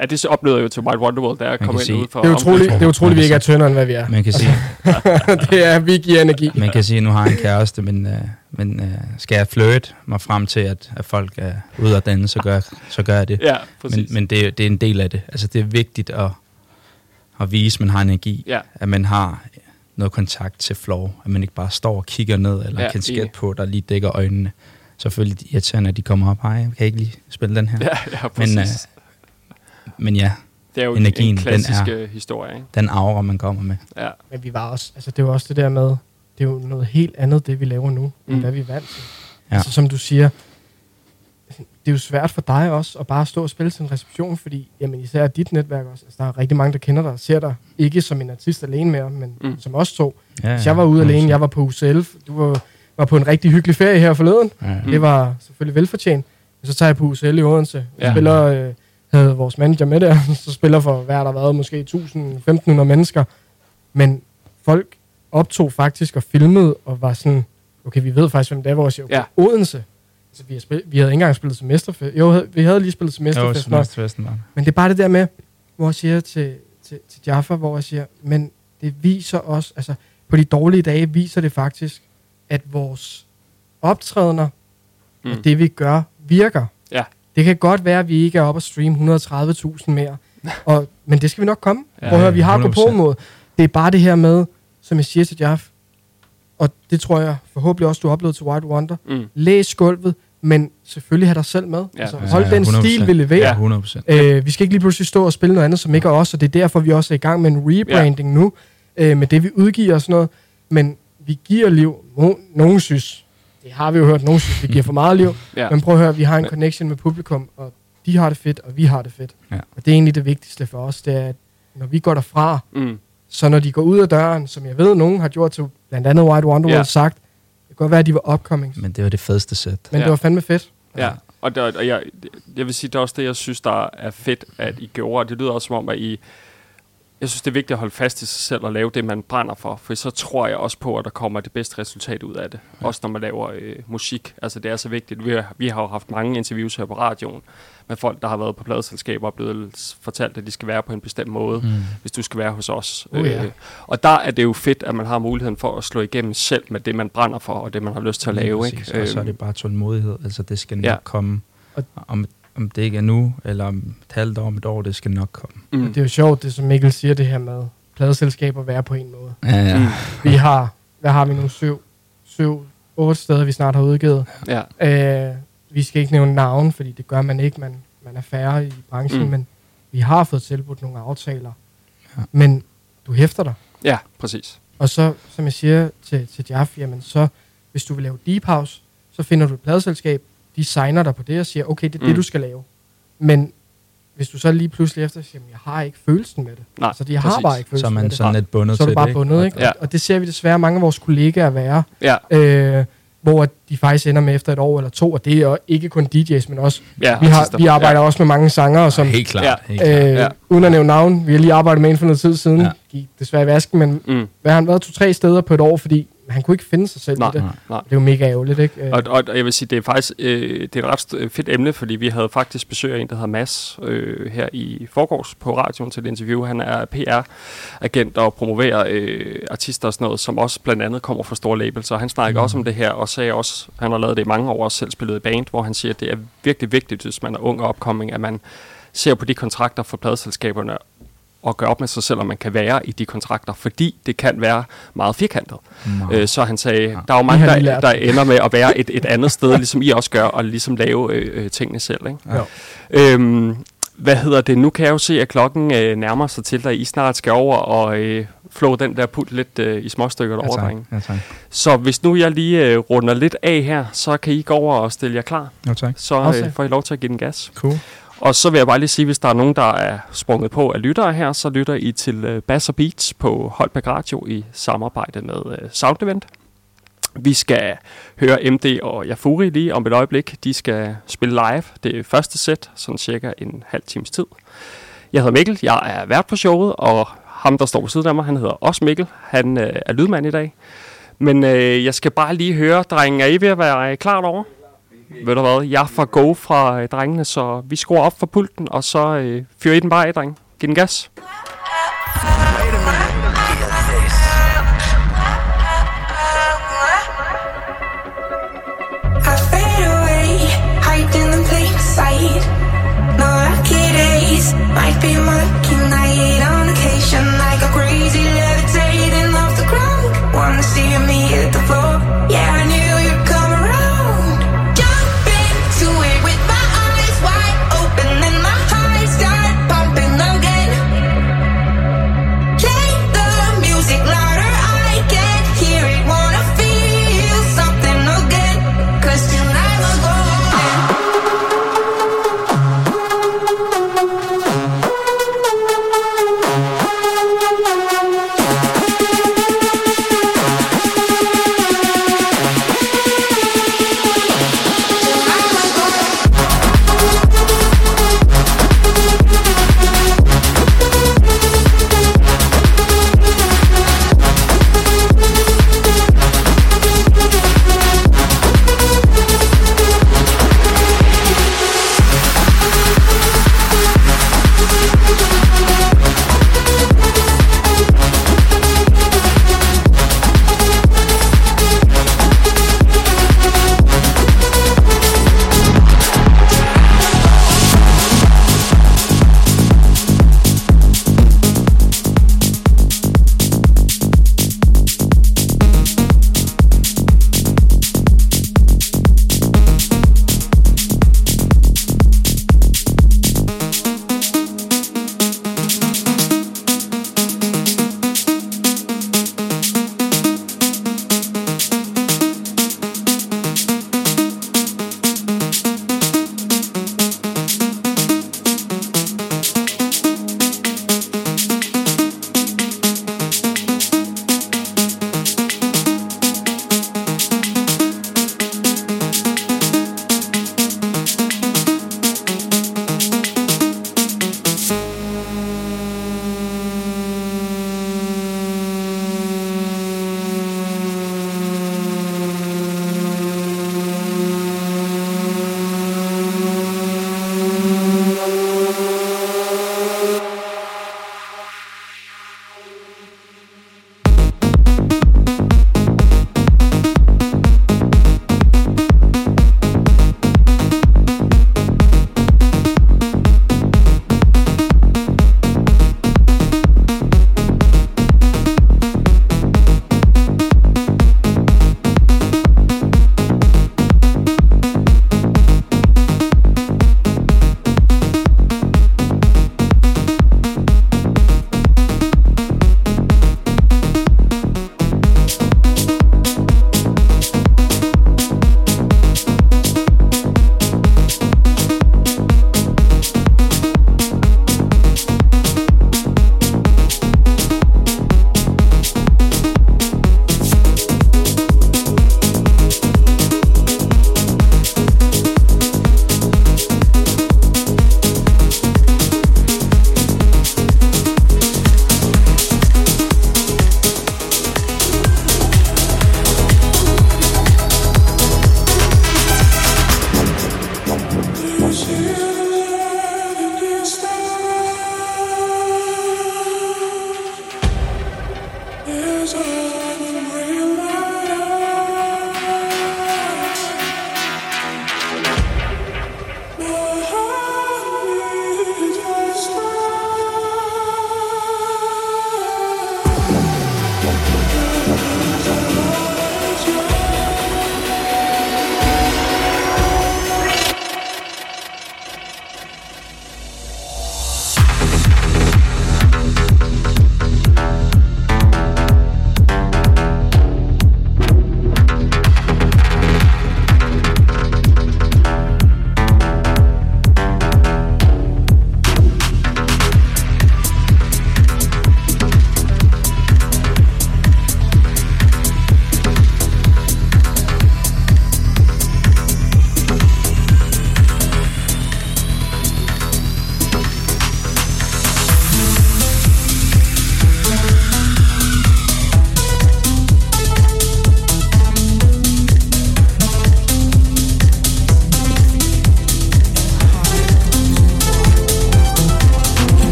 ja, det oplevede jeg jo til White Wonderworld, da jeg kom ind sige- ude for Det er utroligt, det er utroligt vi ikke er tyndere, end hvad vi er. man kan sige, det er, vi giver energi. man kan sige, nu har jeg en kæreste, men, øh, men øh, skal jeg flirte mig frem til, at, at folk er ude af danne, så gør, så gør jeg det. Ja, Men, præcis. men det, er- det er en del af det. Altså, det er vigtigt at, at vise, at man har energi. ja, At man har noget kontakt til flow. At man ikke bare står og kigger ned, eller Ja, kan skætte enig. på, der lige dækker øjnene. Selvfølgelig irriterende, at de kommer op. Hej, kan jeg ikke lige spille den her? ja, ja, præcis. Men, øh, Men ja, det er jo energien, en den klassisk er- øh, historie, ikke? den aura, man kommer med. Ja, Men vi var også, altså det var også det der med, det er jo noget helt andet, det vi laver nu, mm. end hvad vi er vant til. Ja. Ja. Altså som du siger, det er jo svært for dig også at bare stå og spille til en reception, fordi jamen, især dit netværk også, altså der er rigtig mange, der kender dig og ser dig, ikke som en artist alene mere, men Mm. som os to. Ja, Hvis jeg var ude alene, jeg var på UCL, du var, var på en rigtig hyggelig ferie her forleden, Ja. mm. det var selvfølgelig velfortjent. Men så tager jeg på UCL i Odense, Ja. ja. spiller, øh, havde vores manager med der, så spiller for, hvad har der været, måske 1000-1500 mennesker. Men folk optog faktisk og filmede, og var sådan, okay, vi ved faktisk, hvem det er, siger, okay, Ja. Odense. Altså, vi, har spil- vi havde ikke engang spillet semesterfest. Jo, vi havde lige spillet Jo, semesterfest. nok. semesterfesten var. Men det er bare det der med, hvor jeg siger til, til, til Jaffa, hvor jeg siger, men det viser os, altså på de dårlige dage viser det faktisk, at vores optrædener. Mm. og det vi gør, virker. Ja. Det kan godt være, at vi ikke er oppe at streame 130.000 mere, og, men det skal vi nok komme. Ja, Ja, Prøv at høre, vi har 100%. på på mod. Det er bare det her med, som jeg siger til Jaff, og det tror jeg forhåbentlig også, du har oplevet til White Wonder. Mm. Læs gulvet, men selvfølgelig have dig selv med. Ja. altså, Ja, hold den 100%. stil, vi leverer. Ja, 100 procent. Øh, vi skal ikke lige pludselig stå og spille noget andet, som ikke er os, og det er derfor, vi også er i gang med en rebranding ja. nu, øh, med det, vi udgiver og sådan noget. Men vi giver liv. No- Nogen synes, det har vi jo hørt, nogen synes, vi giver for meget liv. Ja. Men prøv at høre, vi har en connection med publikum, og de har det fedt, og vi har det fedt. Ja. Og det er egentlig det vigtigste for os, det er, at når vi går derfra, Mm. så når de går ud af døren, som jeg ved, nogen har gjort til blandt andet White Wonderworld, Ja. ja. sagt, det kan godt være, at de var upcomings, men, det var det fedeste sæt. men Ja. det var fandme fedt. Ja, og, det, og jeg, jeg vil sige, det er også det, jeg synes, der er fedt, at I gjorde. og Det lyder også som om, at I... Jeg synes, det er vigtigt at holde fast i sig selv og lave det, man brænder for. For så tror jeg også på, at der kommer det bedste resultat ud af det. Ja. Også når man laver øh, musik. Altså, det er så vigtigt. Vi har, vi har jo haft mange interviews her på radioen med folk, der har været på pladeselskaber og blevet fortalt, at de skal være på en bestemt måde, mm. hvis du skal være hos os. Oh, ja. og der er det jo fedt, at man har muligheden for at slå igennem selv med det, man brænder for, og det, man har lyst til at lave. Ikke? Og så er det bare tålmodighed. Altså, det skal nok Ja. komme. Og- Om, om det ikke er nu, eller om et halvt år, om et år, det skal nok komme. Mm. Det er jo sjovt, det som Mikkel siger, det her med pladeselskaber være på en måde. Ja, ja. Mm. Vi har, hvad har vi nu, syv, syv, otte steder, vi snart har udgivet. Ja. Øh, vi skal ikke nævne navn, fordi det gør man ikke, man, man er færre i branchen, Mm. men vi har fået tilbudt nogle aftaler. Ja. Ja. Men du hæfter dig. ja, præcis. Og så, som jeg siger til, til Jaff, jamen så, hvis du vil lave deep house, så finder du et pladeselskab, de signer dig på det og siger, okay, det er mm. Det, du skal lave. Men hvis du så lige pludselig efter siger, jeg har ikke følelsen med det. Nej, altså, de har præcis. bare ikke Så følelsen med man det. sådan lidt bundet så er du bare det, bundet, ikke? Ja. Og, det ser vi desværre mange af vores kollegaer være, Ja, øh, hvor de faktisk ender med efter et år eller to, og det er jo ikke kun DJ's, men også, ja vi, har, vi arbejder også med mange sangere, som, Helt klart. Ja. Helt klart. øh, Ja. uden at nævne navn, vi har lige arbejdet med en for noget tid siden, Ja. ja. gik desværre i vasken, men Ja. Mm. hvad har han været to-tre steder på et år, fordi han kunne ikke finde sig selv Nej, i det. nej. nej. Det er jo mega ærgerligt, ikke? Øh, Og, og, og jeg vil sige, det er faktisk øh, det er et ret st- fedt emne, fordi vi havde faktisk besøg af en, der hedder Mads øh, her i forgårs på radioen til et interview. Han er PR-agent og promoverer øh, artister og sådan noget, som også blandt andet kommer fra store labels. Og han snakker mm. også om det her, og sagde også, han har lavet det i mange år, også selv spillet i band, hvor han siger, at det er virkelig vigtigt, hvis man er ung og upcoming, at man ser på de kontrakter for pladeselskaberne og gør op med sig selv, om man kan være i de kontrakter, fordi det kan være meget firkantet. Øh, så han sagde, Ja. der er jo mange, der, der ender med at være et, et andet sted, ligesom I også gør, og ligesom lave øh, øh, tingene selv. Ikke? Ja. Øhm, hvad hedder det? Nu kan jeg jo se, at klokken øh, nærmer sig til, at I snart skal over og øh, flå den der pult lidt øh, i småstykker ja, drenge. Ja, tak. Så hvis nu jeg lige øh, runder lidt af her, så kan I gå over og stille jer klar. Ja, tak. Så øh, får I lov til at give den gas. Cool. Og så vil jeg bare lige sige, hvis der er nogen, der er sprunget på af lyttere her, så lytter I til øh, Bass og Beats på Holbæk Radio i samarbejde med øh, Sound Event. Vi skal høre MD og Jafuri lige om et øjeblik. De skal spille live det første sæt, sådan cirka en halv times tid. Jeg hedder Mikkel, jeg er vært på showet, og ham, der står på siden af mig, han hedder også Mikkel. Han øh, er lydmand i dag. Men øh, jeg skal bare lige høre, drengen, er I ved at være klar over? Ved du hvad, jeg får go fra øh, drengene, så vi skruer op for pulten, og så øh, fyrer I den bare af, dreng. Giv den gas. Might be my key.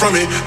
from it.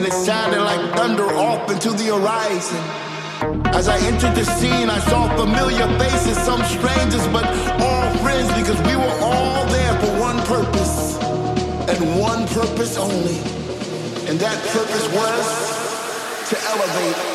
and it sounded like thunder off into the horizon. As I entered the scene, I saw familiar faces, some strangers, but all friends because we were all there for one purpose and one purpose only. And that purpose was to elevate.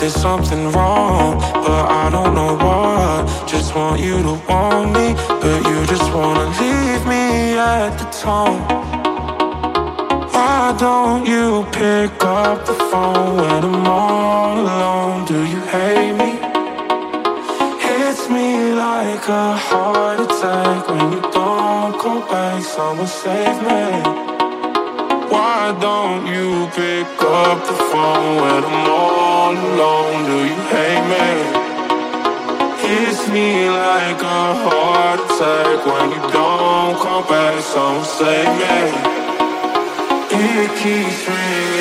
There's something wrong, but I don't know what. Just want you to want me, but you just wanna leave me at the tone. Why don't you pick up the phone when I'm all alone? Do you hate me? Hits me like a heart attack when you don't call back. Someone save me. Why don't you pick up the phone when I'm all alone? Do you hate me? Hits me like a heart attack when you don't come back. Someone save me. It keeps ringing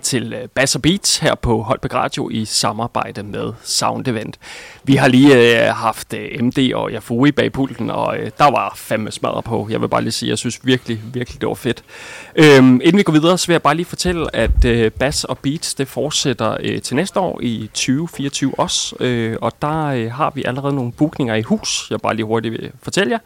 tilbage til øh, Bass Beats her på Holbæk Radio i samarbejde med Sound Event. Vi har lige øh, haft øh, MD og Yafui bag pulten, og øh, der var fandme smadret på. Jeg vil bare lige sige, jeg synes virkelig, virkelig, det var fedt. Øhm, inden vi går videre, så vil jeg bare lige fortælle, at øh, Bass og Beats, det fortsætter øh, til næste år i 2024 også. Øh, og der øh, har vi allerede nogle bookninger i hus, jeg bare lige hurtigt vil fortælle jer.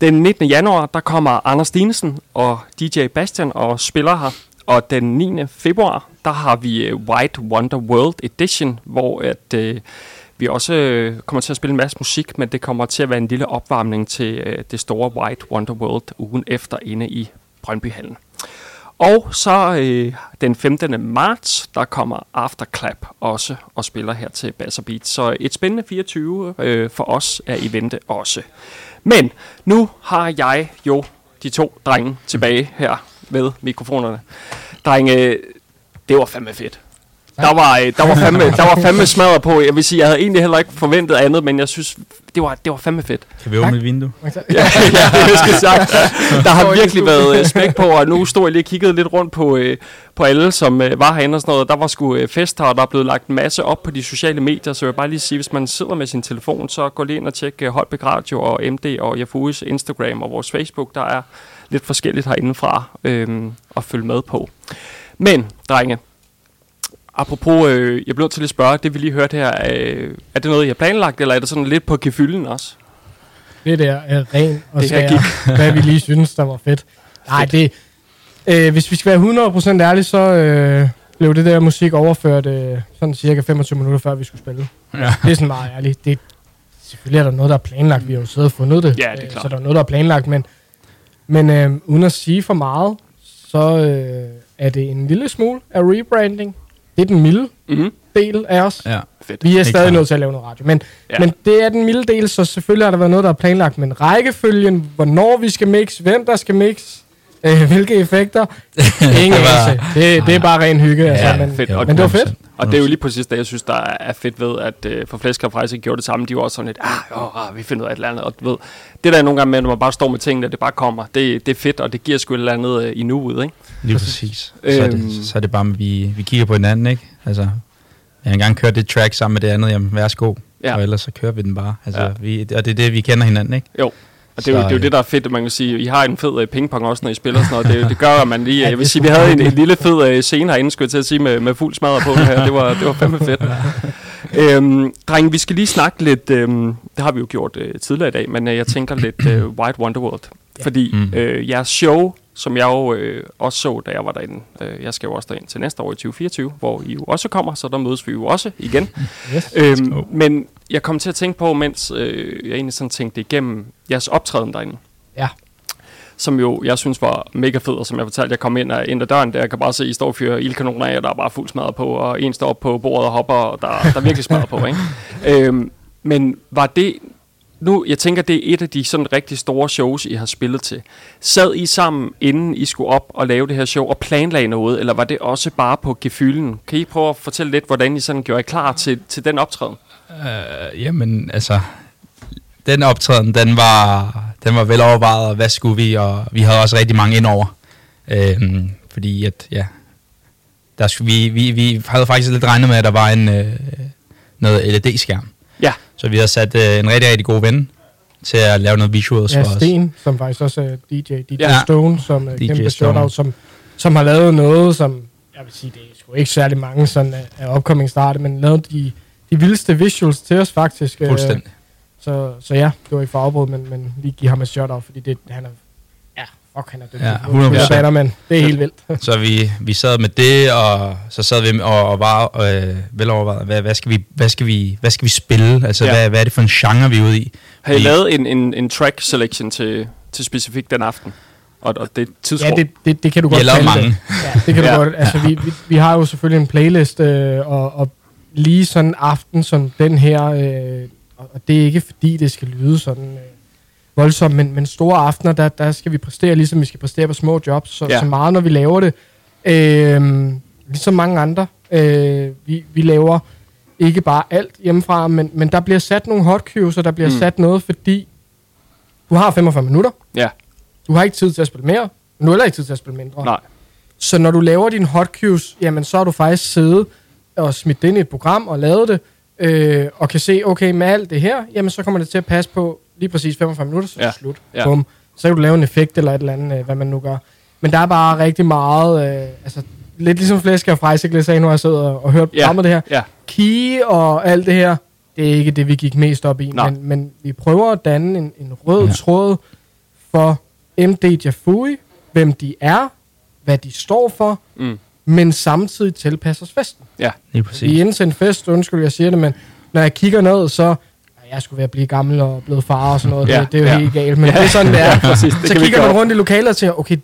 Den 19. januar, der kommer Anders Dinesen og DJ Bastian og spiller her. Og den 9. februar, der har vi øh, White Wonder World Edition, hvor at, øh, vi også øh, kommer til at spille en masse musik, men det kommer til at være en lille opvarmning til øh, det store White Wonder World ugen efter inde i Brøndbyhallen. Og så øh, den 15. marts, der kommer Afterclap også og spiller her til Bass Beat. Så et spændende 24 øh, for os er i vente også. Men nu har jeg jo de to drenge tilbage her med mikrofonerne. Drenge, det var fandme fedt. Der var, øh, der, var fandme, der var fandme smadret på. Jeg vil sige, jeg havde egentlig heller ikke forventet andet, men jeg synes, det var, det var fandme fedt. Kan vi åbne et vindue? ja, ja, det skal sagt. Der har virkelig været øh, smæk på, og nu stod jeg lige og kiggede lidt rundt på, øh, på alle, som øh, var herinde og sådan noget. Der var sgu øh, fest her, og der er blevet lagt en masse op på de sociale medier, så jeg vil bare lige sige, hvis man sidder med sin telefon, så gå lige ind og tjek øh, Holbæk Radio og MD og Jafuis Instagram og vores Facebook. Der er lidt forskelligt herindefra øh, at følge med på. Men, drenge, apropos, øh, jeg bliver nødt til at spørge, det vi lige hørte her, øh, er det noget, I har planlagt, eller er det sådan lidt på gefylden også? Det der er ren og Det skær, hvad vi lige synes, der var fedt. Nej, det... Øh, hvis vi skal være 100% ærlige, så øh, blev det der musik overført øh, sådan cirka 25 minutter, før vi skulle spille. Ja. Det er sådan meget ærligt. Det, selvfølgelig er der noget, der er planlagt. Vi har jo siddet og fundet det. Ja, det er Øh, klart. Så der er noget, der er planlagt, men, men øh, uden at sige for meget, så øh, er det en lille smule af rebranding. Det er den milde mm-hmm. del af os. Ja. fedt. Vi er Helt stadig klart. nødt til at lave noget radio. Men, Ja. ja. men det er den milde del, så selvfølgelig har der været noget, der er planlagt. Men rækkefølgen, hvornår vi skal mix, hvem der skal mix, øh, hvilke effekter, ingen Det var-. Det, det er bare ren hygge. Ja, altså, men, fedt. jo, Og men det var fedt. Og det er jo lige præcis det, jeg synes, der er fedt ved, at øh, for Flæsk og Frejse gjorde det samme. De var også sådan lidt, ah, åh, ah, vi finder ud af et eller andet. Og du ved, det der er nogle gange med, når man bare står med tingene, det bare kommer, det, det er fedt, og det giver sgu et eller andet øh, i nuet, ikke? Lige præcis. Så er, Øhm. det, så er det bare, at vi, vi kigger på hinanden, ikke? Altså, jeg har engang kørt det track sammen med det andet, jamen værsgo. Ja. Og ellers så kører vi den bare. Altså, Ja. vi, og det er det, vi kender hinanden, ikke? Jo. Og det er, jo, det er jo øh, det, der er fedt, at man kan sige, I har en fed øh, pingpong også, når I spiller sådan noget. Det, det gør, at man lige... Ja, Jeg vil sige, vi havde en, en lille fed øh, scene herinde, skulle jeg til at sige, med, med fuld smadret på den her. Det var, det var fandme fedt. øhm, drenge, vi skal lige snakke lidt... Øhm, det har vi jo gjort øh, tidligere i dag, men øh, jeg tænker lidt øh, White Wonderworld. Fordi Mm. øh, jeres show, som jeg jo øh, også så, da jeg var derinde, øh, jeg skal jo også derind til næste år i 2024, hvor I jo også kommer, så der mødes vi jo også igen. Yes. Øhm, men jeg kom til at tænke på, mens øh, jeg egentlig sådan tænkte igennem jeres optræden derinde. Ja. Som jo, jeg synes var mega fed, og som jeg fortalte, jeg kom ind, af, ind ad døren, der jeg kan bare se, I står og fyrer ildkanoner af, og der er bare fuld smadret på, og en står op på bordet og hopper, og der, der er virkelig smadret på, ikke? Øhm, men var det, nu, jeg tænker, det er et af de sådan rigtig store shows, I har spillet til. Sad I sammen, inden I skulle op og lave det her show, og planlagde noget, eller var det også bare på gefylden? Kan I prøve at fortælle lidt, hvordan I sådan gjorde I klar til, til den optræden? Øh, jamen, altså, den optræden, den var, den var vel overvejet, og hvad skulle vi, og vi havde også rigtig mange indover. Øhm, fordi at, ja, der skulle, vi, vi, vi havde faktisk lidt regnet med, at der var en, øh, noget LED-skærm. Ja. Så vi havde sat øh, en rigtig, rigtig god ven til at lave noget visuals Ja, for os. Sten, som faktisk også er DJ. DJ Ja. Stone, som er DJ kæmpe Stone. shoutout, som, som har lavet noget, som, jeg vil sige, det er sgu ikke særlig mange sådan af, af upcoming starte, men lavet de, de vildeste visuals til os faktisk. øh, Fuldstændig. Så, så ja, det var ikke for afbrud, men, men lige give ham et shoutout, fordi det, han er, fuck, han er dygtig. Ja, Nu 100%. spiller Bannerman. Det er helt vildt. Så vi, vi sad med det, og så sad vi og, og var øh, velovervejet, hvad, hvad, skal vi, hvad, skal vi, hvad skal vi spille? Altså, Ja. hvad, hvad er det for en genre, vi er ude i? Har I Vi- lavet en, en, en track selection til, til specifikt den aften? Og, og det tidsrum? Ja, det, det, det kan du godt kalde mange. Det. Ja, det kan Ja. du godt. Altså, vi, vi, vi har jo selvfølgelig en playlist, øh, og, og lige sådan en aften som den her, øh, og og det er ikke fordi, det skal lyde sådan øh, voldsomt, men, men store aftener, der, der skal vi præstere, ligesom vi skal præstere på små jobs, så, Ja. så meget, når vi laver det. Øh, ligesom mange andre. Øh, vi, vi laver ikke bare alt hjemmefra, men, men der bliver sat nogle hot cues, og der bliver Mm. mm. sat noget, fordi du har 45 minutter. Ja. Du har ikke tid til at spille mere, men du har heller ikke tid til at spille mindre. Nej. Så når du laver din hot cues, jamen så har du faktisk siddet og smidt det ind i et program og lavet det, øh, og kan se, okay, med alt det her, jamen så kommer det til at passe på lige præcis 45 minutter, så er Ja. slut. Ja. Bum. Så kan du lave en effekt eller et eller andet, øh, hvad man nu gør. Men der er bare rigtig meget, øh, altså lidt ligesom Flæsk og Frejsikle sagde, nu har jeg siddet og, og hørt Ja. programmet det her. Ja. Key og alt det her, det er ikke det, vi gik mest op i, men, men vi prøver at danne en, en rød Ja. tråd for MD Jafui, hvem de er, hvad de står for, Mm. men samtidig tilpasser os festen. Ja. Lige Vi præcis. er til en fest, undskyld, jeg siger det, men når jeg kigger ned, så jeg skulle være at blive gammel og blevet far og sådan noget. Ja, det, det er jo ja. helt galt, men Ja, det er sådan, det er. præcis. Det så kigger man rundt i lokalet og tænker, okay,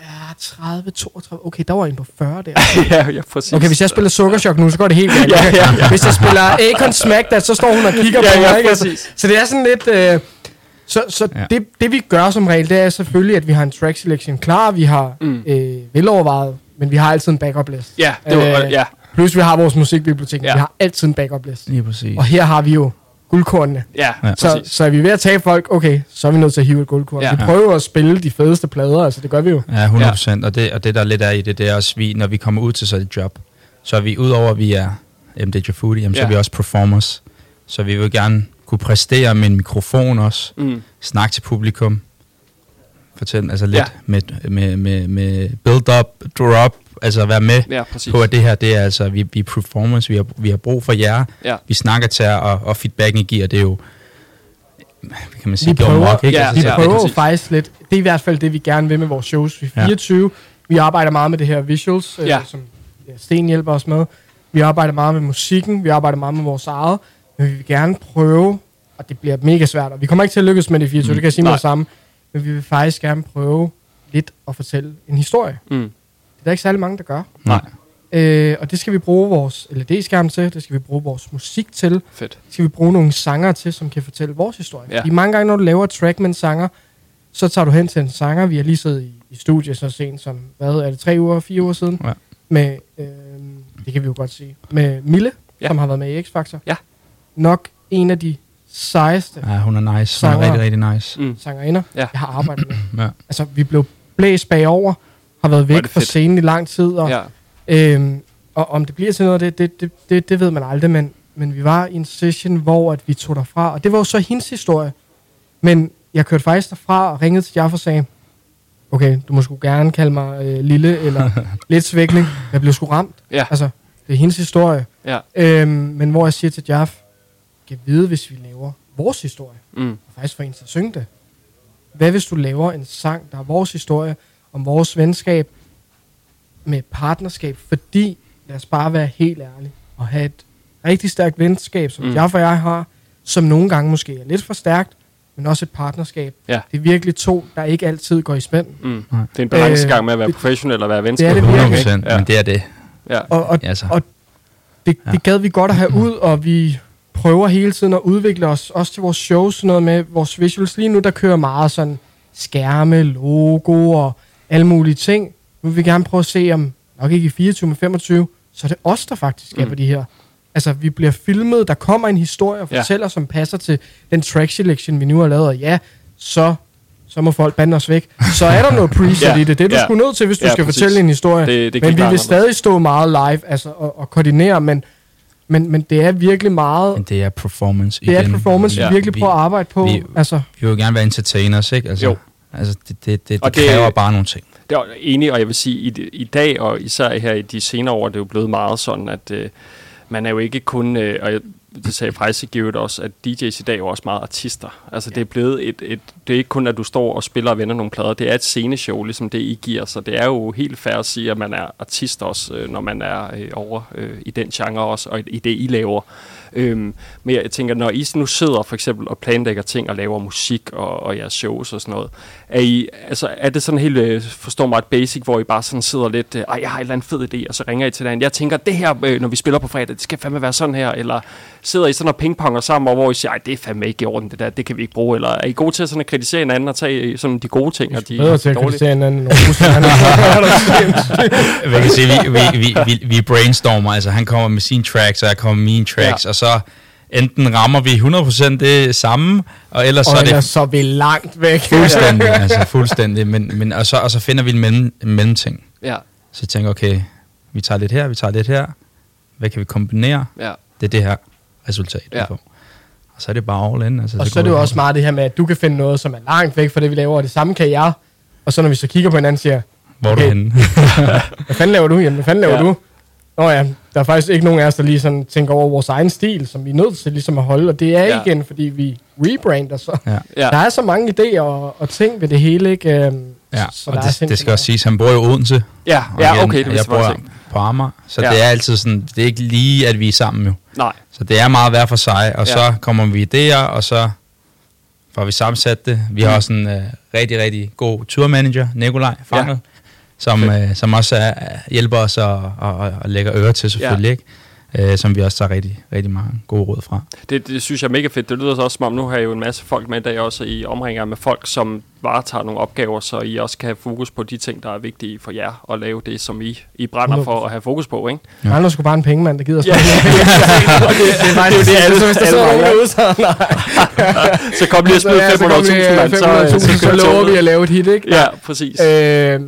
ja, 30, 32, okay, der var en på 40 der. ja, ja, præcis. Okay, hvis jeg spiller Sukkerchok nu, så går det helt galt. Ja, ja, ja. Hvis jeg spiller Akon Smack That, så står hun og kigger Ja, på ja, mig. Ikke? Altså, præcis. så det er sådan lidt... Øh, så så Ja. ja. det, det vi gør som regel, det er selvfølgelig, at vi har en track selection klar, vi har Mm. øh, velovervejet, men vi har altid en backup list. Ja, det var, Øh, ja, Plus vi har vores musikbibliotek, Ja. ja. vi har altid en backup list. Lige præcis. Og her har vi jo guldkornene. ja, Ja. Så, så er vi ved at tage folk, okay, så er vi nødt til at hive et guldkorn. Ja. Ja. Vi prøver at spille de fedeste plader, altså det gør vi jo. Ja, 100 procent. Og, det, og det, der lidt er i det, det er også, vi, når vi kommer ud til sådan et job, så er vi udover, at vi er MD Foodie, jamen, så Ja. er vi også performers. Så vi vil gerne kunne præstere med en mikrofon også, Mm. snakke til publikum, fortælle altså lidt Ja. ja. med, med, med, med build up, drop, altså være med Ja, præcis. på, at det her, det er altså, vi, vi er performers, vi har, vi har brug for jer, Ja. vi snakker til jer, og, og feedbacken I giver, det er jo, hvad kan man sige, Vi prøver, amok, ikke? Ja, Altså, vi ja, prøver præcis. faktisk lidt, det er i hvert fald det, vi gerne vil med vores shows. Vi er Ja. 24, vi arbejder meget med det her visuals, Ja. øh, som ja, Sten hjælper os med. Vi arbejder meget med musikken, vi arbejder meget med vores eget, men vi vil gerne prøve, og det bliver mega svært, og vi kommer ikke til at lykkes med det i 24, mm. det kan jeg sige med det samme, men vi vil faktisk gerne prøve lidt at fortælle en historie. Mm. Det er der ikke særlig mange, der gør. Nej. Øh, og det skal vi bruge vores LED-skærm til, det skal vi bruge vores musik til. Fedt. Det skal vi bruge nogle sanger til, som kan fortælle vores historie. Ja. Fordi mange gange, når du laver track med en sanger, så tager du hen til en sanger. Vi har lige siddet i, i studiet så sent som, hvad er det, tre uger, fire uger siden? Ja. Med, øh, det kan vi jo godt sige, med Mille, Ja. ja. som har været med i X-Factor. Ja. Nok en af de sejeste Ja, hun er nice. Hun er Sanger. rigtig, rigtig nice. Mm. sangerinder, Ja. jeg har arbejdet med. Ja. Altså, vi blev blæst bagover, har været væk fra scenen i lang tid, og, Ja. øhm, og om det bliver til noget, det, det, det, det, det ved man aldrig, men, men vi var i en session, hvor at vi tog derfra, og det var jo så hendes historie. Men jeg kørte faktisk derfra og ringede til Jaffa og sagde, okay, du må sgu gerne kalde mig øh, lille eller lidt svækning. Jeg blev sgu ramt. Ja. Altså, det er hendes historie. Ja. Øhm, men hvor jeg siger til Jaff, kan vide, hvis vi laver vores historie, Mm. og faktisk for en til at synge det. Hvad hvis du laver en sang, der er vores historie, om vores venskab, med partnerskab, fordi, lad os bare være helt ærlige, og have et rigtig stærkt venskab, som Mm. Jaff og jeg har, som nogle gange måske er lidt for stærkt, men også et partnerskab. Ja. Det er virkelig to, der ikke altid går i spænd. Mm. Det er en balancegang med at være det- professionel og være det venskab. er det virkelig. 100%, Ja. men det er det. Ja. Og, og, Altså. og det, det gad vi godt at have ud, og vi prøver hele tiden at udvikle os, også til vores shows, sådan noget med vores visuals. Lige nu, der kører meget sådan skærme, logo og alle mulige ting. Nu vil vi gerne prøve at se, om nok ikke i 24, men 25, så er det os, der faktisk Mm. mm. de her. Altså, vi bliver filmet, der kommer en historie og Ja. fortæller, som passer til den track selection, vi nu har lavet, og ja, så, så må folk bande os væk. Så er der noget preset Ja. i det. Det er du Ja. sgu nødt til, hvis du Ja, skal præcis. fortælle en historie. Det- det men vi vil stadig stå meget live altså, og, og koordinere, men, men, men det er virkelig meget... Men det er performance Det er igen. performance, vi Ja. virkelig prøver at arbejde på. Vi, altså, vi vil gerne være entertainers, ikke? Altså, Jo. Altså, det, det, det, Og det, det- kræver bare nogle ting. Det er enig, og jeg vil sige, i, i dag, og især her i de senere år, det er jo blevet meget sådan, at øh, man er jo ikke kun, øh, og jeg, det sagde faktisk Givet også, at DJ's i dag er jo også meget artister. Altså det er blevet et, et, det er ikke kun, at du står og spiller og vender nogle plader, det er et sceneshow, ligesom det I giver, så det er jo helt fair at sige, at man er artist også, øh, når man er øh, over øh, i den genre også, og i det I laver. Øhm, men jeg tænker, når I nu sidder for eksempel og planlægger ting og laver musik og, og jeres shows og sådan noget, er, I, altså, er det sådan helt, øh, forstår mig, et basic, hvor I bare sådan sidder lidt, øh, ej, jeg har en eller anden fed idé, og så ringer I til den. Jeg tænker, det her, øh, når vi spiller på fredag, det skal fandme være sådan her, eller sidder I sådan og pingponger sammen, og hvor I siger, ej, det er fandme ikke i orden, det der, det kan vi ikke bruge, eller er I gode til at, sådan at kritisere hinanden og tage øh, sådan de gode ting, og de bedre til at dårlige? kritisere hinanden er- kan sige, vi, vi, vi, vi, vi brainstormer, altså han kommer med sine tracks, og jeg kommer med mine tracks, ja. og så enten rammer vi 100% det samme, og ellers så Og er ellers det så er vi langt væk. fuldstændig, altså fuldstændig, men, men og, så, og så finder vi en, mellem, en mellemting. Ja, Så jeg tænker, okay, vi tager lidt her, vi tager lidt her, hvad kan vi kombinere? ja, Det er det her resultat, Ja. vi får. Og så er det bare all in. Altså, Og så er det jo også meget det her med, at du kan finde noget, som er langt væk fra det, vi laver, og det samme kan jeg. Og så når vi så kigger på hinanden, siger, Hvor er du okay. henne? hvad fanden laver du? Jamen, hvad fanden laver Ja. du? Nå ja, der er faktisk ikke nogen af os, der lige sådan tænker over vores egen stil, som vi er nødt til ligesom at holde, og det er Ja. igen, fordi vi rebrander så. ja. ja. Der er så mange idéer og, og ting ved det hele, ikke? Øhm, ja. så og der er det, det skal også siges, han bor i Odense. Ja, og ja, igen, okay, det jeg bor på Amager, så Ja. det er altid sådan, det er ikke lige, at vi er sammen jo. Nej, Så det er meget hver for sig, og Ja. så kommer vi idéer, og så får vi sammensat det. Vi har også en uh, rigtig, rigtig god turmanager, Nikolaj Fangel, ja. Som, uh, som også er, hjælper os og, og, og, lægger øre til selvfølgelig, ikke? Uh, som vi også tager rigtig, rigtig mange gode råd fra. Det, det synes jeg er mega fedt. Det lyder så også som om, nu har jeg jo en masse folk med i dag også, I omringer med folk, som varetager nogle opgaver, så I også kan have fokus på de ting, der er vigtige for jer, og lave det, som I, I brænder for at have fokus på, ikke? Der er sgu bare en pengemand, der gider Ja. spørge. det er faktisk Det er det, så hvis der alle sidder derude, så nej. Så kom lige og smid ja, så kom 500.000, lige, mand. 500.000, så, så kører lover toget. vi at lave et hit, ikke? Ja, præcis. Øh,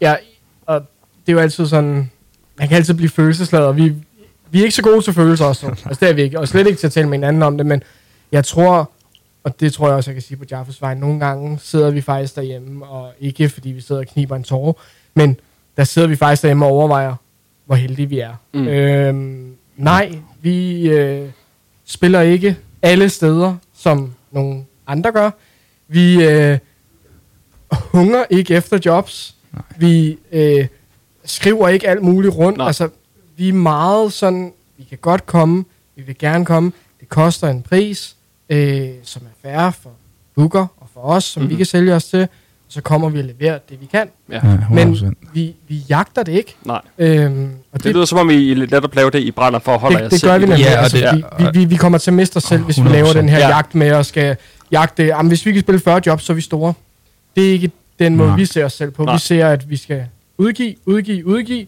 ja, og det er jo altid sådan, man kan altid blive følelsesladet, og vi, vi er ikke så gode til følelser også. Altså det er vi ikke, og slet ikke til at tale med hinanden om det, men jeg tror, og det tror jeg også, jeg kan sige på Jaffes vej, nogle gange sidder vi faktisk derhjemme, og ikke fordi vi sidder og kniber en tårer, men der sidder vi faktisk derhjemme og overvejer, hvor heldige vi er. Mm. Øhm, nej, vi øh, spiller ikke alle steder, som nogle andre gør. Vi øh, hunger ikke efter jobs. Nej. Vi øh, skriver ikke alt muligt rundt. Nej. Altså, vi er meget sådan, vi kan godt komme, vi vil gerne komme. Det koster en pris, øh, som er færre for booker og for os, som mm-hmm. vi Mhm. kan sælge os til. Så kommer vi og leverer det, vi kan. Ja. Ja, Men 100%. vi, vi jagter det ikke. Nej. Øhm, og Det lyder som om, I netop laver det, I brænder for at holde jer det, det selv gør vi det. nemlig. Ja, og altså, det- vi, vi, vi, vi kommer til at miste os selv, hvis vi laver 100%. den her Ja. ja. jagt med og skal jagte. Jamen, hvis vi kan spille 40 jobs, så er vi store. Det er ikke den måde, Nej. vi ser os selv på. Nej. Vi ser, at vi skal udgive, udgive, udgive,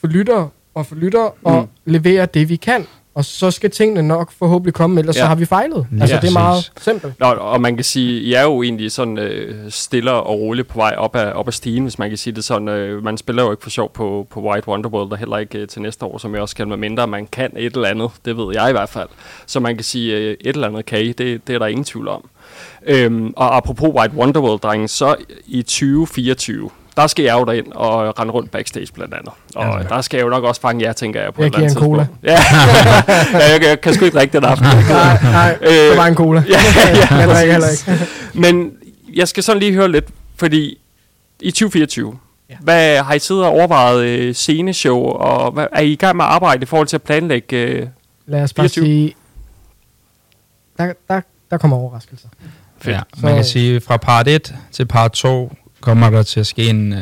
få lyttere og få lyttere og Mm. levere det, vi kan. Og så skal tingene nok forhåbentlig komme, ellers Ja. så har vi fejlet. Lige Altså, det er meget simpelt. Nå, og man kan sige, I er jo egentlig sådan øh, stille og roligt på vej op ad, op ad stigen, hvis man kan sige det sådan. Øh, man spiller jo ikke for sjov på, på White Wonderworld, og heller ikke øh, til næste år, som jeg også kan, med mindre man kan et eller andet. Det ved jeg i hvert fald. Så man kan sige, øh, et eller andet kan I, det, det er der ingen tvivl om. Øhm, og apropos White Wonderworld, drenge, så i 2024, der skal jeg jo derind og rende rundt backstage blandt andet. Og Ja. der skal jeg jo nok også fange jer, tænker jeg, på Jeg et eller andet en cola. Ja, ja jeg, jeg, kan sgu ikke drikke den aften. Nej, nej, det var bare en cola. ja, ja, jeg drikker heller ikke. Men jeg skal sådan lige høre lidt, fordi i 2024, ja. hvad har I siddet og overvejet øh, sceneshow, og hvad, er I i gang med at arbejde i forhold til at planlægge? Øh, Lad os bare 24. sige, der, der, der kommer overraskelser. Fedt. Ja, Så- man kan sige, fra part 1 til part 2 kommer der til at ske en, øh,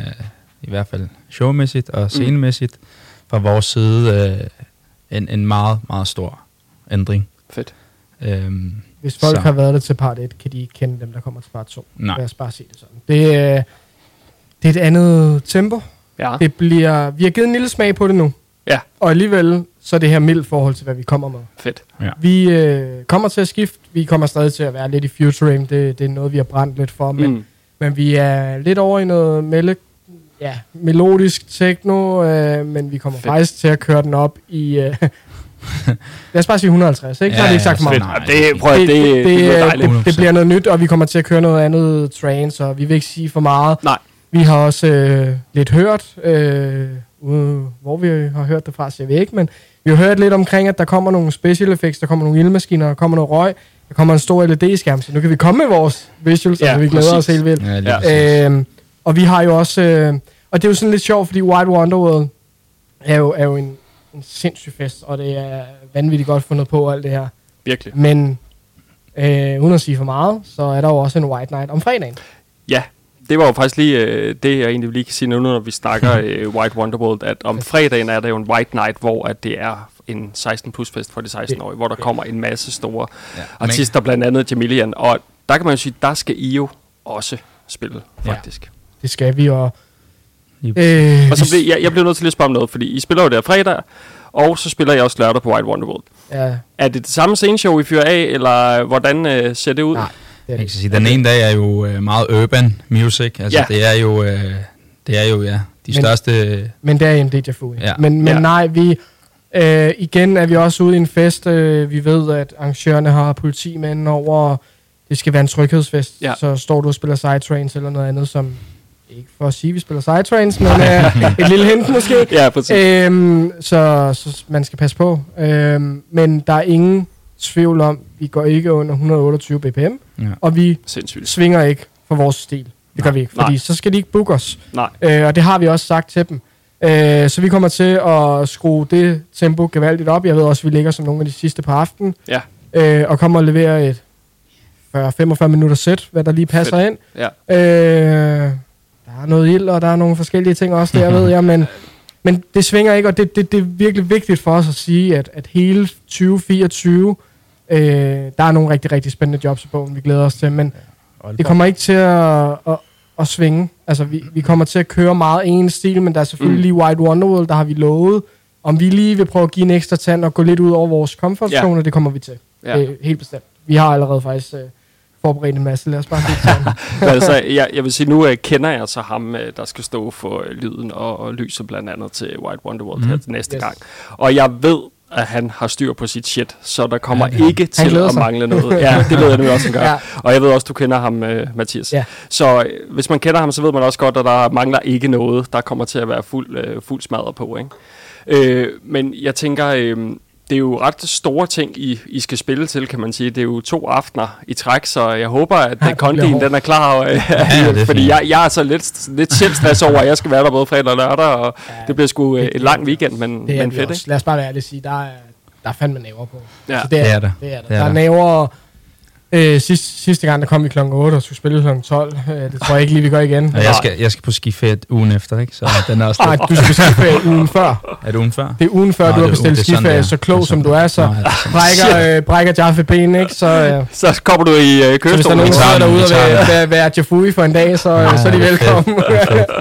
i hvert fald showmæssigt og scenemæssigt, fra vores side øh, en, en meget, meget stor ændring. fedt. Øhm, Hvis folk Så. har været der til part 1, kan de ikke kende dem, der kommer til part 2. Nej. Lad os bare sige det sådan. Det, er- det er et andet tempo. Ja. Det bliver, vi har givet en lille smag på det nu. Ja. Og alligevel, så er det her mildt forhold til, hvad vi kommer med. Fedt. Vi øh, kommer til at skifte. Vi kommer stadig til at være lidt i futuring. Det, det er noget, vi har brændt lidt for. Men, Mm. men vi er lidt over i noget melde, ja, melodisk techno, øh, men vi kommer Fedt. Faktisk til at køre den op i... Øh, lad os bare sige 150, ikke? Så Ja, har vi ikke sagt ja, for meget. Det, prøv, det, det, det, det, det, det, bliver noget nyt, og vi kommer til at køre noget andet trance, og vi vil ikke sige for meget. Nej. Vi har også øh, lidt hørt, øh, ude, hvor vi har hørt det fra, siger vi ikke, men vi har hørt lidt omkring, at der kommer nogle special effects, der kommer nogle ildmaskiner, der kommer noget røg, der kommer en stor LED-skærm, så nu kan vi komme med vores visuals, Ja, og vi glæder præcis. os helt vildt. ja. Øhm, og vi har jo også, øh, og det er jo sådan lidt sjovt, fordi White Wonderworld er jo, er jo en, en sindssyg fest, og det er vanvittigt godt fundet på alt det her. Virkelig. Men øh, uden at sige for meget, så er der jo også en White Night om fredagen. Ja, det var jo faktisk lige øh, det, jeg egentlig lige kan sige nu, når vi snakker øh, White Wonderworld, at om fredagen er der jo en White Night, hvor at det er en 16 plus fest for de 16-årige, hvor der kommer en masse store Ja, artister, blandt andet Jamilian, og der kan man jo sige, der skal I jo også spille, Ja. faktisk. Det skal vi, og... Øh, Og så bliver, jeg, jeg bliver nødt til lige at spørge om noget, fordi I spiller jo der fredag, og så spiller jeg også lørdag på White Wonderworld. ja, Er det det samme sceneshow, I fyrer af, eller hvordan øh, ser det ud? Nej. Det er Jeg det. kan sige, den ene dag er jo øh, meget urban music. Altså, Ja. det er jo, øh, det er jo ja, de Men- største... Men det er en DJ Fu. Ja. Men, men Ja. ja. nej, vi... Øh, igen er vi også ude i en fest. Øh, vi ved, at arrangørerne har politimænd over. Det skal være en tryghedsfest. Ja. Så står du og spiller sidetrains eller noget andet, som... Ikke for at sige, at vi spiller sidetrains, men øh, et lille hint måske. Ja, præcis. Øhm, så, så man skal passe på. Øhm, men der er ingen tvivl om, vi går ikke under 128 bpm, Ja. og vi Sindssygt. svinger ikke for vores stil. Det gør vi ikke, fordi Nej. så skal de ikke booke os. Nej. Øh, og det har vi også sagt til dem. Øh, så vi kommer til at skrue det tempo gevaldigt op. Jeg ved også, at vi ligger som nogle af de sidste på aftenen. Ja. Øh, og kommer og levere et 40-45 minutter sæt, hvad der lige passer Fedt. ind. Ja. Øh, der er noget ild, og der er nogle forskellige ting også der, ved jeg, men, men det svinger ikke, og det, det, det er virkelig vigtigt for os at sige, at, at hele 2024, øh, der er nogle rigtig, rigtig spændende jobs i bogen, vi glæder os til, men det kommer ikke til at, at, at svinge. Altså, vi, vi kommer til at køre meget en stil, men der er selvfølgelig Mm. White Wonderworld, der har vi lovet, om vi lige vil prøve at give en ekstra tand og gå lidt ud over vores comfort Ja. det kommer vi til. Ja. Øh, helt bestemt. Vi har allerede faktisk øh, forberedt en masse, lad os bare det altså, jeg, jeg vil sige, nu uh, kender jeg så ham, uh, der skal stå for uh, lyden og, og lyset blandt andet til White Wonderworld mm. Mhm. her til næste Yes. gang. Og jeg ved, at han har styr på sit shit, så der kommer Ja, ikke til glæder at sig. mangle noget. Ja, det ved jeg nemlig også, han gør. Ja. Ja. Og jeg ved også, du kender ham, uh, Mathias. Ja. Så uh, hvis man kender ham, så ved man også godt, at der mangler ikke noget, der kommer til at være fuld, uh, fuld smadret på. Ikke? Uh, men jeg tænker... Uh, det er jo ret store ting, I, I skal spille til, kan man sige. Det er jo to aftener i træk, så jeg håber, at Ja, ja, kondien den er klar. Og, ja, er fordi jeg, jeg er så lidt, lidt selv stress over, at jeg skal være der både fredag og lørdag, og Ja, det bliver sgu øh, det- en lang weekend, men, Det er men fedt, også. ikke? Lad os bare være ærlige og sige, der er, der er fandme næver på. Ja. Så det, er, Det er der. der. det er der. Det er der er der. Øh, sidste, sidste gang, der kom vi klokken 8 og skulle spille klokken 12. Øh, det tror jeg ikke lige, vi gør igen. Jeg skal, jeg skal på skiferie ugen efter, ikke? Så den er også Nej, du skal på skiferie ugen før. Er det ugen før? Det er ugen før, Nå, du har bestilt ugen- er sådan, skiferie, er. så klog Det er som du er, så Nå, er sådan. brækker, øh, brækker Jaffe ben, ikke? Så, øh, Så kommer du i øh, så hvis der er kørestolen. nogen, der derude og vil være, være Jafui for en dag, så, Ja, så er de velkommen.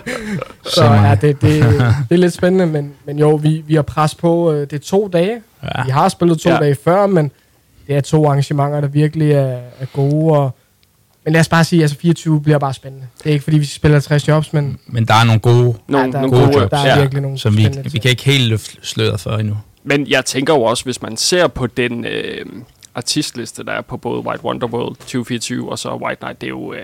så ja, det, det, det er lidt spændende, men, men jo, vi, vi har pres på. øh, Det er to dage. Ja. Vi har spillet to Ja. dage før, men det er to arrangementer, der virkelig er, er gode. Og, men lad os bare sige, at altså 24 bliver bare spændende. Det er ikke, fordi vi spiller 60 jobs, men Men der er nogle gode, Nogle, Ja, der er nogle gode gode jobs, der er ja. virkelig nogle som vi, vi kan ikke helt løfte sløret for endnu. Men jeg tænker jo også, hvis man ser på den øh, artistliste, der er på både White Wonderworld 2024 og så White Night, det er jo øh,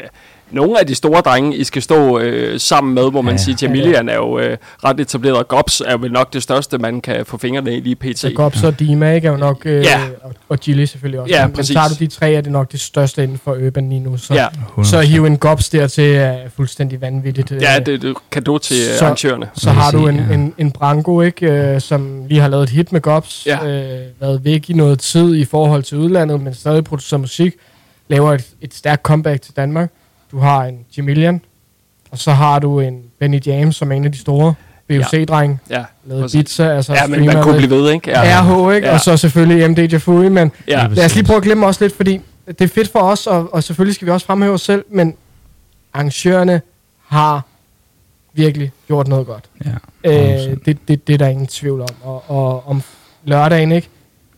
nogle af de store drenge, I skal stå øh, sammen med, hvor man Ja. ja. siger, Jamilian er jo øh, ret etableret, og Gops er vel nok det største, man kan få fingrene i lige pt. så Gops og Dima ikke, er jo nok, øh, Ja. og, og Gilly selvfølgelig også. Ja, men, men præcis. tager du de tre, er det nok det største inden for Urban lige nu. Så, Ja, så at hive en Gops dertil er fuldstændig vanvittigt. øh. ja det er kado til øh, Så- arrangørerne. Så har du sige, en, ja. en, en Branko, ikke, øh, som lige har lavet et hit med Gops, Ja. øh, været væk i noget tid i forhold til udlandet, men stadig producerer musik, laver et, et stærkt comeback til Danmark. Du har en Jamilian, og så har du en Benny James, som er en af de store BOC-drenge, Ja, lavet præcis. pizza, altså ja men man kunne blive ved, ikke? Ja. RH, ikke? Ja. Og så selvfølgelig MD Jafui, men Ja. lad os lige prøve at glemme også lidt, fordi det er fedt for os, og, og selvfølgelig skal vi også fremhæve os selv, men arrangørerne har virkelig gjort noget godt. Ja, Øh, det, det, det er der ingen tvivl om. Og, og om lørdagen, ikke?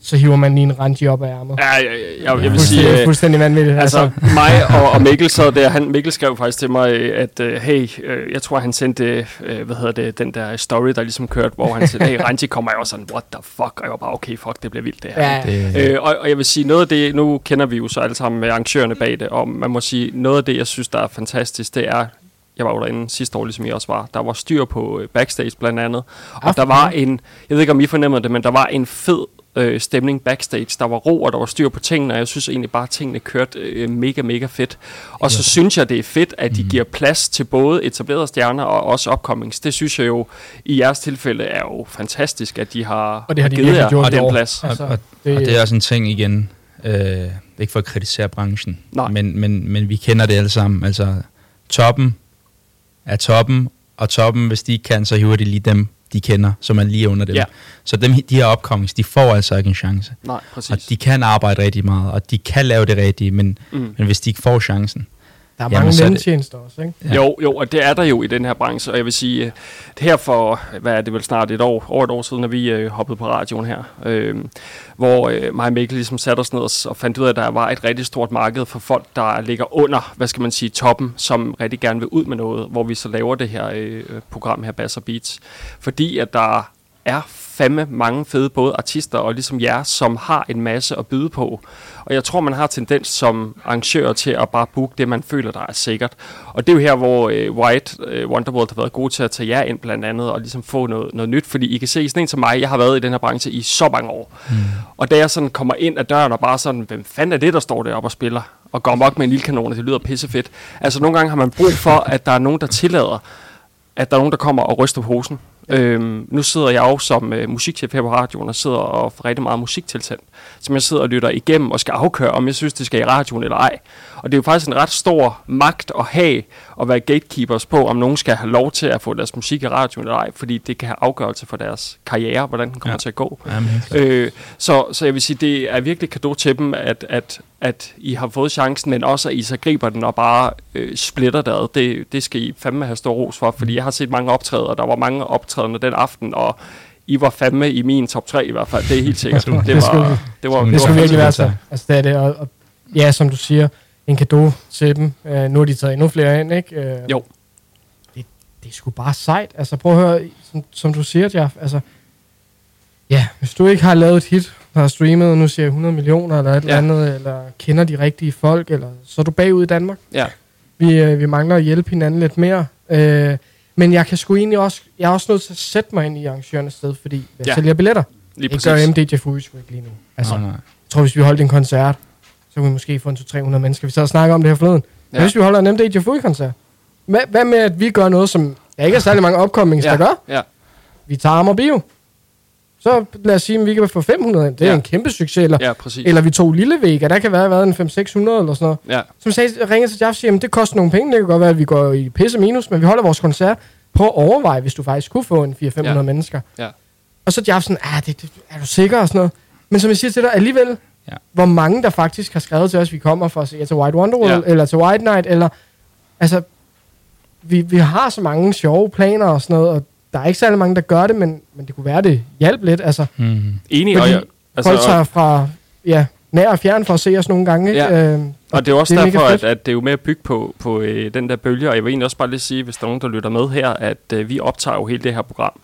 Så hiver man lige en Ranji op af ærmet. Ja, jeg, jeg, jeg, jeg vil Fuldstændig, sige, øh, fuldstændig vanvittigt. Altså, Altså, mig og, og Mikkel sad der, han, Mikkel skrev faktisk til mig, øh, at øh, hey, øh, jeg tror han sendte, øh, hvad hedder det, den der story, der ligesom kørte, hvor han sagde, hey, Ranji kommer, jeg var sådan, what the fuck, og jeg var bare, okay, fuck, det bliver vildt det her. ja, Det, Øh, og, og jeg vil sige, noget af det, nu kender vi jo så alle sammen med arrangørerne bag det, og man må sige, noget af det, jeg synes, der er fantastisk, det er, jeg var jo derinde sidste år, ligesom I også var, der var styr på øh, backstage blandt andet, og der var en, jeg ved ikke om I fornemmede det, men der var en fed øh, stemning backstage, der var ro, og der var styr på tingene, og jeg synes egentlig bare, at tingene kørte øh, mega, mega fedt. Og så synes jeg, det er fedt, at de giver plads til både etablerede stjerner og også upcomings. Det synes jeg jo, i jeres tilfælde, er jo fantastisk, at de har, Og det har de givet jer gjort i den år. plads. Altså, og, og, det- og det er også en ting igen, øh, ikke for at kritisere branchen, Nej. men, men, men vi kender det alle sammen. Altså, toppen er toppen, og toppen, hvis de ikke kan, så hiver de lige dem, de kender, som er lige under dem. Ja. Så dem, de her upcomings, de får altså ikke en chance. Nej, præcis. Og de kan arbejde rigtig meget, og de kan lave det rigtige, men, Mm. men hvis de ikke får chancen, der er mange er mellemtjenester også, ikke? Ja. Jo, jo, og det er der jo i den her branche, og jeg vil sige, øh, her for, hvad er det vel snart et år, over et år siden, at vi øh, hoppede på radioen her, øh, hvor øh, mig og Mikkel ligesom satte os ned og, fandt ud af, at der var et rigtig stort marked for folk, der ligger under, hvad skal man sige, toppen, som rigtig gerne vil ud med noget, hvor vi så laver det her øh, program her, Bass og Beats, fordi at der er fandme mange fede både artister og ligesom jer, som har en masse at byde på. Og jeg tror, man har tendens som arrangør til at bare booke det, man føler, der er sikkert. Og det er jo her, hvor øh, White øh, Wonderworld har været gode til at tage jer ind blandt andet, og ligesom få noget, noget nyt. Fordi I kan se, sådan en som mig, jeg har været i den her branche i så mange år. Mm. Og da jeg sådan kommer ind ad døren og bare sådan, hvem fanden er det, der står deroppe og spiller? Og går mok med en lille kanon, og det lyder pissefedt. Altså nogle gange har man brug for, at der er nogen, der tillader, at der er nogen, der kommer og ryster på hosen. Øhm, nu sidder jeg jo som øh, musikchef her på radioen og sidder og får rigtig meget musik tilsendt, som jeg sidder og lytter igennem og skal afkøre, om jeg synes, det skal i radioen eller ej. Og det er jo faktisk en ret stor magt at have at være gatekeepers på, om nogen skal have lov til at få deres musik i radioen eller ej, fordi det kan have afgørelse for deres karriere, hvordan den kommer Ja. til at gå. Jamen. Øh, så, så jeg vil sige, det er virkelig kado til dem, at, at, at I har fået chancen, men også at I så griber den og bare øh, splitter det ad. Det, det skal I fandme have stor ros for, fordi jeg har set mange optræder, der var mange optrædende den aften, og I var fandme i min top 3 i hvert fald, det er helt sikkert. Det Det var, det var, det Det var skulle virkelig være så. Altså, det er det. Og, og, ja, som du siger, en gave til dem. Uh, nu har de taget endnu flere ind, ikke? Uh, Jo. Det, det er sgu bare sejt. Altså, prøv at høre, som, som du siger, Jeff. Altså, ja, hvis du ikke har lavet et hit, der har streamet, nu siger jeg 100 millioner eller et Ja. eller andet, eller kender de rigtige folk, eller så er du bagud i Danmark. Ja. Vi, øh, vi mangler at hjælpe hinanden lidt mere. Øh, men jeg kan sgu egentlig også, jeg er også nødt til at sætte mig ind i arrangørernes sted, fordi jeg Ja. sælger billetter. Lige Det gør præcis. MD Jafui sgu ikke lige nu. Altså, Nej, nej. jeg tror, hvis vi holdt en koncert, så kunne vi måske få en 200-300 mennesker. Vi sad og snakkede om det her forleden. Ja. Hvis vi holder en MD Jafui-koncert, hvad, hvad med, at vi gør noget, som der ikke er særlig mange opkommings, ja. der gør? Ja. Vi tager Amager Bio. Så lad os sige, at vi kan få 500 ind. Det er Ja. en kæmpe succes. Eller, Ja, præcis. eller vi tog Lille Vega, der kan være været en 500-600 eller sådan noget. Ja. Som sagde, ringer til Jeff og siger, at det koster nogle penge. Det kan godt være, at vi går i pisse minus, men vi holder vores koncert. Prøv at overveje, hvis du faktisk kunne få en 400-500 Ja. mennesker. Ja. Og så Jeff sådan, ah, det, det, er du sikker og sådan noget. Men som jeg siger til dig, alligevel, Ja. hvor mange der faktisk har skrevet til os, vi kommer for at se til White Wonderworld, Ja. eller til White Night, eller... Altså, vi, vi har så mange sjove planer og sådan noget, og der er ikke særlig mange, der gør det, men, men det kunne være, det hjalp lidt. Altså, Mm. Enig, og fordi jeg, altså, folk tager fra ja, nær og fjern for at se os nogle gange. Ikke? Ja. Øhm, Og det er også det er derfor, at, at det er jo med at bygge på, på øh, den der bølge, og jeg vil egentlig også bare lige sige, hvis der er nogen, der lytter med her, at øh, vi optager jo hele det her program,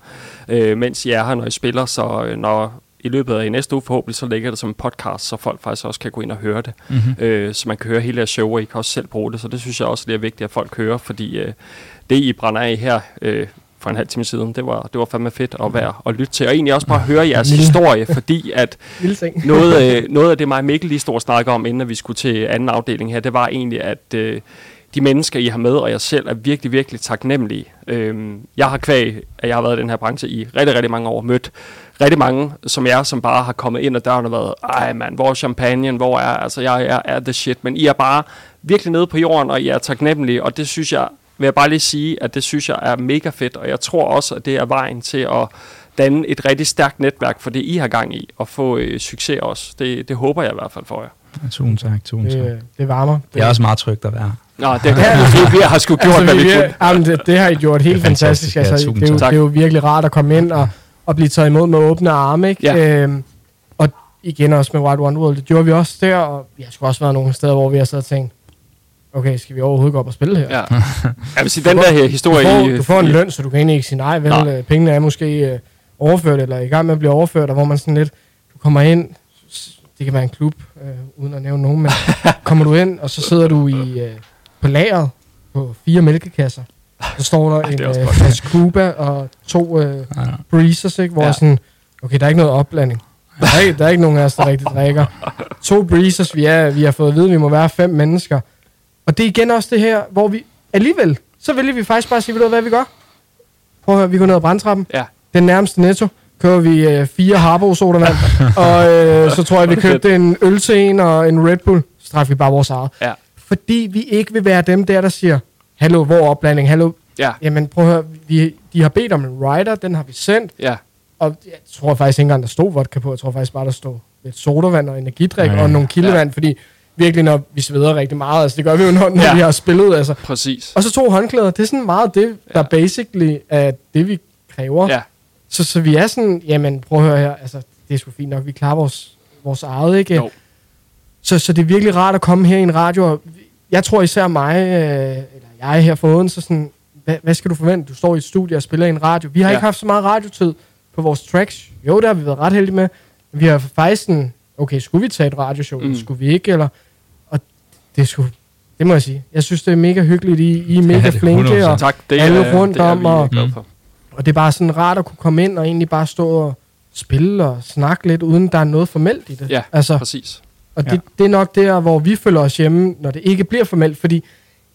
øh, mens I er her, når I spiller, så øh, når i løbet af næste uge forhåbentlig, så ligger det som en podcast, så folk faktisk også kan gå ind og høre det. Mhm. Øh, så man kan høre hele jeres show, og I kan også selv bruge det, så det synes jeg også det er vigtigt, at folk hører, fordi øh, det, I brænder af her øh, for en halv time siden, det var, det var fandme fedt at være og lytte til, og egentlig også bare høre jeres historie, fordi at noget, øh, noget af det, mig og Mikkel lige stod og snakke om, inden vi skulle til anden afdeling her, det var egentlig, at øh, de mennesker, I har med, og jeg selv, er virkelig, virkelig taknemmelige. Øhm, jeg har kvæg, at jeg har været i den her branche i rigtig, rigtig mange år, mødt rigtig mange, som jeg, som bare har kommet ind ad døren og været, ej mand, hvor er champagne, hvor er, altså jeg er, er the shit, men I er bare virkelig nede på jorden, og I er taknemmelige, og det synes jeg, vil jeg bare lige sige, at det synes jeg er mega fedt, og jeg tror også, at det er vejen til at danne et rigtig stærkt netværk for det, I har gang i, og få øh, succes også. Det, det håber jeg i hvert fald for jer. Ja, Tusind tak, tusind tak. Det, det varmer. Det er også meget trygt at være her. Nå, det, vi, vi har sgu gjort, hvad vi vi, kunne. Jamen, det, det har I gjort helt Det fantastisk. fantastisk. Ja, Altså, tusind det, er jo, tak. det er jo virkelig rart at komme ind og, og blive taget imod med åbne arme. Ikke? Ja. Øhm, og igen også med White Wonderworld. Det gjorde vi også der, og vi har sgu også været nogle steder, hvor vi har siddet og tænkt, okay, skal vi overhovedet gå op og spille her? Ja. Jeg vil sige, den der her historie... Du får, i- du får en løn, så du kan egentlig ikke sige nej, vel? Nej. Nej. Pengene er måske øh, overført, eller i gang med at blive overført, og hvor man sådan lidt, du kommer ind, det kan være en klub, øh, uden at nævne nogen, men kommer du ind, og så sidder du i, øh, på lageret på fire mælkekasser. Så står der er en øh, flaske Cuba og to øh, Ja. breezers, ikke? hvor Ja. ja. sådan, okay, der er ikke noget opblanding. Der er, ikke, der er ikke nogen af os, der rigtig drikker. To breezers, vi, er, vi har fået at vide, at vi må være fem mennesker. Og det er igen også det her, hvor vi alligevel, så vælger vi faktisk bare at sige, ved du hvad vi gør? Prøv at høre, vi går ned ad brandtrappen. Ja. Den nærmeste netto kører vi øh, fire Harbo sodavand, og øh, så tror jeg, vi købte en øl til en og en Red Bull. Så vi bare vores eget. Ja. Fordi vi ikke vil være dem der, der siger, hallo, hvor er opblanding? Hallo, Ja, jamen prøv at høre, vi, de har bedt om en rider, den har vi sendt. ja. Og jeg tror faktisk ikke engang, der stod vodka på. Jeg tror faktisk bare, der stod lidt sodavand og energidrik Ja. og nogle kildevand, fordi virkelig, når vi sveder rigtig meget, altså det gør vi jo, når, når Ja. vi har spillet, altså. Præcis. Og så to håndklæder, det er sådan meget det, der Ja. basically er det, vi kræver. Ja, Så, så vi er sådan, jamen prøv at høre her, altså det er sgu fint nok, vi klarer vores, vores eget, ikke? Jo. Så, så det er virkelig rart at komme her i en radio, og jeg tror især mig, øh, eller jeg her for Odense, sådan, hvad, hvad skal du forvente? Du står i et studie og spiller i en radio. Vi har Ja. ja. ikke haft så meget radiotid på vores tracks. Jo, det har vi været ret heldige med. Men vi har faktisk sådan, okay, skulle vi tage et radioshow, Mm. mm. skulle vi ikke, eller... Og det er sgu, det må jeg sige. Jeg synes, det er mega hyggeligt. I, I er mega det er flinke, 100%. og, tak. Det alle er, rundt det er om, og- for. og det er bare sådan rart at kunne komme ind og egentlig bare stå og spille og snakke lidt, uden der er noget formelt i det. Ja, altså, præcis. Og det, Ja. det er nok der, hvor vi føler os hjemme, når det ikke bliver formelt, fordi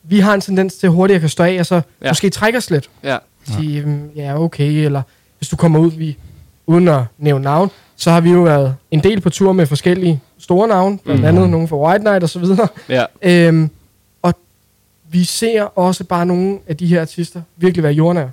vi har en tendens til hurtigt at kan stå af, og så Ja. måske trække os lidt. Ja, Sige, "Jamen, ja, okay, eller hvis du kommer ud, vi, uden at nævne navn, så har vi jo været en del på tur med forskellige store navne, blandt Mhm. andet nogle fra White Night og så videre. ja, Øhm, og vi ser også bare nogle af de her artister virkelig være jordnære.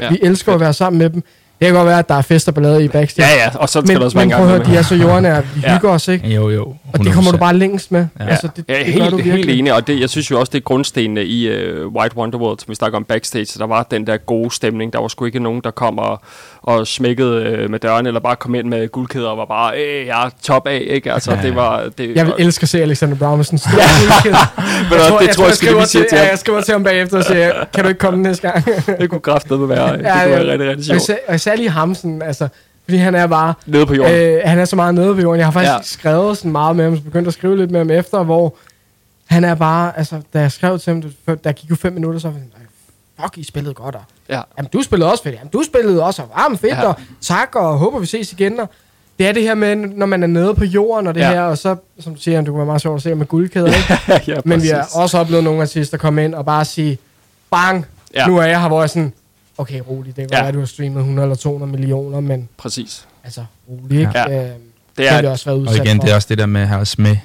ja. Vi elsker at være sammen med dem. Det kan godt være, at der er fest og ballade i backstage. Ja, ja, og så skal men, der også være men en prøv gang at høre, de er så jordnære. Vi Ja. hygger os, ikke? Jo, jo. Og det kommer du 100%. bare længst med. Ja. Altså, det, Ja, det helt, gør du helt virkelig. enig, og det, jeg synes jo også, det er grundstenene i uh, White Wonderworld, som vi snakker om backstage, der var den der gode stemning. Der var sgu ikke nogen, der kom og, og smækkede uh, med døren, eller bare kom ind med guldkæder og var bare, øh, jeg er top af, ikke? Altså, Ja. det var... Det, Jeg vil elske at se Alexander Brown med sådan en stor guldkæde. Men jeg tror, det jeg, tror jeg, jeg, skal skriver lige sige til, ham. jeg skriver til ham bagefter og siger, kan du ikke komme næste gang? Det kunne kraftedeme være, det kunne være rigtig, rigtig og, sjovt. Lige ham, sådan, altså, fordi han er bare, Nede på jorden. øh, han er så meget nede på jorden. Jeg har faktisk Ja. ja. skrevet sådan meget med ham, så begyndte at skrive lidt med ham efter, hvor han er bare, altså, da jeg skrev til ham, der gik jo fem minutter, så var han, "Ej, fuck, I spillede godt, og Ja. Jamen, du spillede også fedt. Jamen, du spillede også og varmt fedt, Ja. ja. og tak, og håber, vi ses igen. Og det er det her med, når man er nede på jorden, og det Ja. ja. her, og så, som du siger, det kunne være meget sjovt at se med guldkæder, ikke? ja, Men vi har også oplevet nogle artister komme ind og bare sige, bang, Ja. ja. nu er jeg her, hvor jeg sådan, okay, rolig, det kan Ja. ja. være, at du har streamet 100 eller 200 millioner, men Præcis. altså rolig, ikke? Ja. Øh, Det kan er- vi også være Og udsat igen, for. det er også det der med at have os med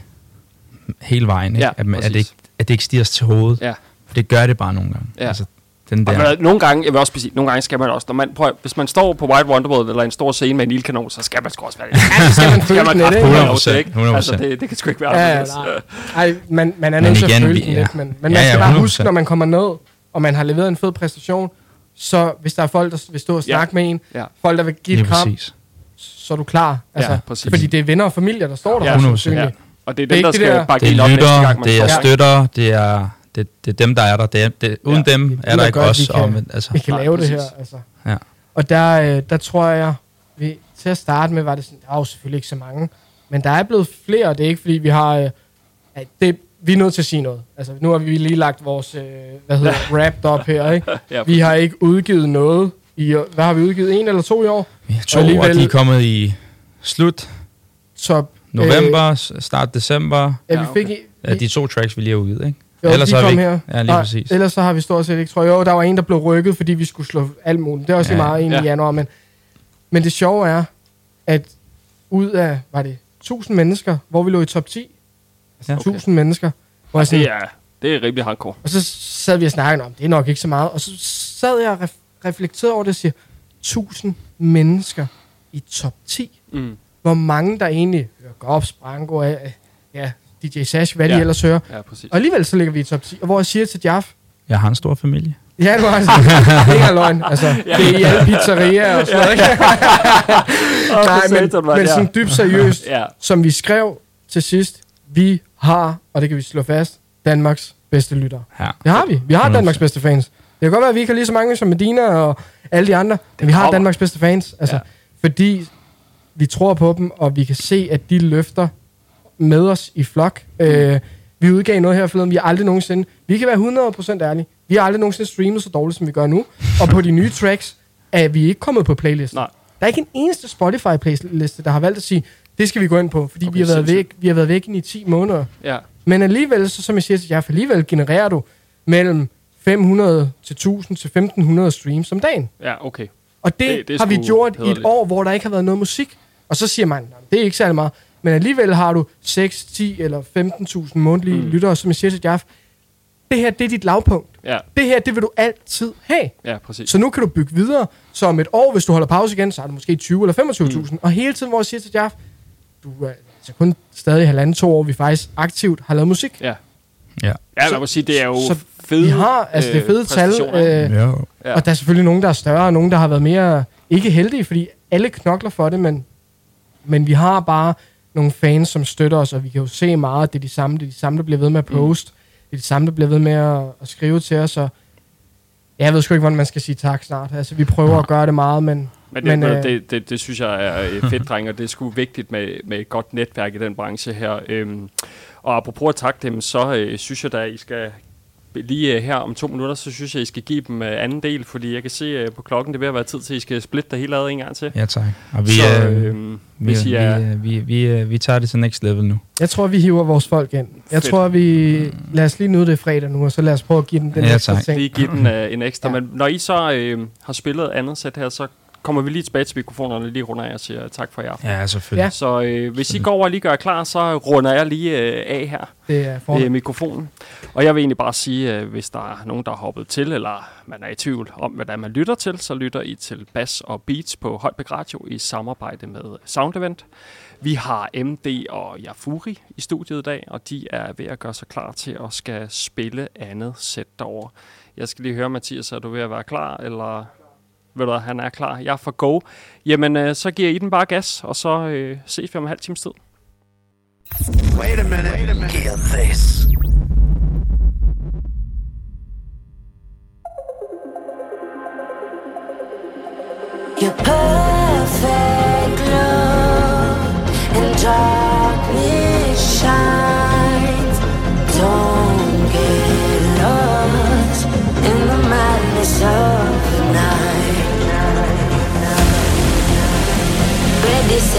hele vejen, ikke? Ja, at, man- at, det ikke, at det ikke stiger os til hovedet. Ja. For det gør det bare nogle gange. Ja. Altså, den Og der, der. nogle gange, jeg vil også sige, nogle gange skal man også, når man, prøv, hvis man står på White Wonderworld eller en stor scene med en ildkanon, så skal man sgu også være det. Ja, så skal man føle den lidt, ikke? have lov til, ikke? 100%. Altså, det, det kan sgu ikke være Ja, ja, nej. Ej, man, man er Men nødt til at føle ja. lidt, men, men Ja, man ja, skal bare 100%. huske, når man kommer ned, og man har leveret en fed præstation, så hvis der er folk, der vil stå og Ja. snakke med en, Ja. folk, der vil give et kram, præcis. så er du klar. Altså, præcis. fordi det er venner og familie, der står der. Ja, højst 100%. sandsynligt. Ja. Og det er Det er dem, der skal det der- bakke Det er op næste gang, lytter, man det er støtter, det er, det, det er dem, der er der. Det er, det, uden Ja. dem er der der ikke os. vi kan- om, altså, Vi kan Nej, lave det præcis. her. Altså. Ja. Og der, øh, der tror jeg, vi, til at starte med, var det sådan, der er jo selvfølgelig ikke så mange, men der er blevet flere, og det er ikke fordi, vi har, øh, at det, vi er nødt til at sige noget. Altså, nu har vi lige lagt vores, øh, hvad hedder det, wrapped op her, ikke? Ja, Vi har ikke udgivet noget i, hvad har vi udgivet, en eller to i år? Har to, Og og, alligevel- de er kommet i slut Top, november, s- start december. Øh, ja, vi Ja, fik, okay. Ja, de to tracks, vi lige har udgivet, ikke? Jo, Ellers de har vi ikke- her. Ja, lige Nej, præcis. Ellers så har vi stort set ikke, tror jeg. Jo, der var en, der blev rykket, fordi vi skulle slå alt muligt. Det er også Ja. ja. meget ind Ja. i januar. Men, men det sjove er, at ud af, var det 1000 mennesker, hvor vi lå i top 10, altså Ja. ja. 1000 mennesker, hvor jeg sådan, Det er, det er rimelig hardcore. og så sad vi og snakkede om, det er nok ikke så meget. Og så sad jeg og ref- reflekterede over det og siger, 1000 mennesker i top 10. Mm. Hvor mange der egentlig hører Gops, Branko, øh, ja, DJ Sash, hvad ja. Ja. de ellers hører. Ja, præcis. Og alligevel så ligger vi i top 10. Og hvor jeg siger til Jaff, Jeg har en stor familie. Ja, det var altså, det er ikke løgn. Altså, det er i alle pizzerier og sådan noget, ikke? Nej, men, men ja. sådan dybt seriøst, Ja. som vi skrev til sidst, vi har, og det kan vi slå fast, Danmarks bedste lytter. Ja. Det har vi. Vi har 100%. Danmarks bedste fans. Det kan godt være, at vi ikke har lige så mange som Medina og alle de andre, men vi har. Danmarks bedste fans. Altså, Ja. Fordi vi tror på dem, og vi kan se, at de løfter med os i flok. Øh, vi udgav noget her forleden, vi har aldrig nogensinde... Vi kan være 100% ærlige. Vi har aldrig nogensinde streamet så dårligt, som vi gør nu. Og på de nye tracks er vi ikke kommet på playlisten. Nej. Der er ikke en eneste Spotify-playliste, der har valgt at sige, det skal vi gå ind på, fordi Okay, vi, har været væk, vi har været væk i 10 måneder. Ja. Men alligevel, så, som jeg siger for alligevel genererer du mellem 500 til 1000 til 1500 streams om dagen. Ja, okay. Og det, Det- det, har vi gjort i et år, hvor der ikke har været noget musik. Og så siger man, "Nå, det er ikke særlig meget. Men alligevel har du 6, 10 eller 15.000 mundtlige mm. lyttere, som jeg siger til Jaff. Det her, det er dit lavpunkt. Ja, Det her, det vil du altid have. ja, præcis. Så nu kan du bygge videre. Så om et år, hvis du holder pause igen, så er det måske 20 eller 25.000. Mm. Og hele tiden, hvor jeg siger til Jaff, du er altså kun stadig halvanden, to år, vi faktisk aktivt har lavet musik. Ja. Ja. Ja, man må sige, det er jo så fede vi har, altså det er fede tal. Øh, Ja. Ja. Og der er selvfølgelig nogen, der er større, og nogen, der har været mere ikke heldige, fordi alle knokler for det, men, men vi har bare nogle fans, som støtter os, og vi kan jo se meget, det er de samme, det er de samme, der bliver ved med at poste, mm. det er de samme, der bliver ved med at, at skrive til os, og jeg ved sgu ikke, hvordan man skal sige tak snart. Altså, vi prøver at gøre det meget, men... Men, det, men øh, øh, det, det, det synes jeg er øh, fedt, dreng, og det er sgu vigtigt med, med et godt netværk i den branche her. Øhm, og apropos at takke dem, så øh, synes jeg da, I skal lige øh, her om to minutter, så synes jeg, I skal give dem øh, anden del, fordi jeg kan se øh, på klokken, det er ved at være tid til, at I skal splitte det hele ad en gang til. ja, tak. Og vi, så, øh, øhm, vi, hvis I vi, er... øh, vi, vi, øh, vi tager det til next level nu. Jeg tror, vi hiver vores folk ind. Jeg Fedt. tror, vi... Lad os lige nyde det fredag nu, og så lad os prøve at give dem den Ja, ekstra tak. ting. lige give den uh, en ekstra. Ja. Men når I så øh, har spillet andet sæt her, så kommer vi lige tilbage til mikrofonerne lige runder af og siger tak for jer. Ja, selvfølgelig. Ja. Så øh, hvis I går over og lige gør klar, så runder jeg lige øh, af her Det er ved mikrofonen. Og jeg vil egentlig bare sige, øh, hvis der er nogen, der har hoppet til, eller man er i tvivl om, hvad der man lytter til, så lytter I til Bass og Beats på Holbæk Radio i samarbejde med Sound Event. Vi har MD og Jafuri i studiet i dag, og de er ved at gøre sig klar til at skal spille andet sæt derovre. Jeg skal lige høre, Mathias, er du ved at være klar, eller ved du han er klar? Jeg er for go. Jamen, øh, så giver I den bare gas, og så øh, ses vi om en halv times tid. Wait a minute. Wait a minute. Hear this. Your perfect love and darkness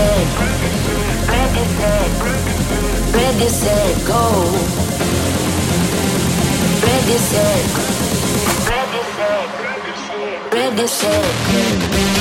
Ready, set, ready, set, ready, set, go. Ready, set, ready, set, ready, set.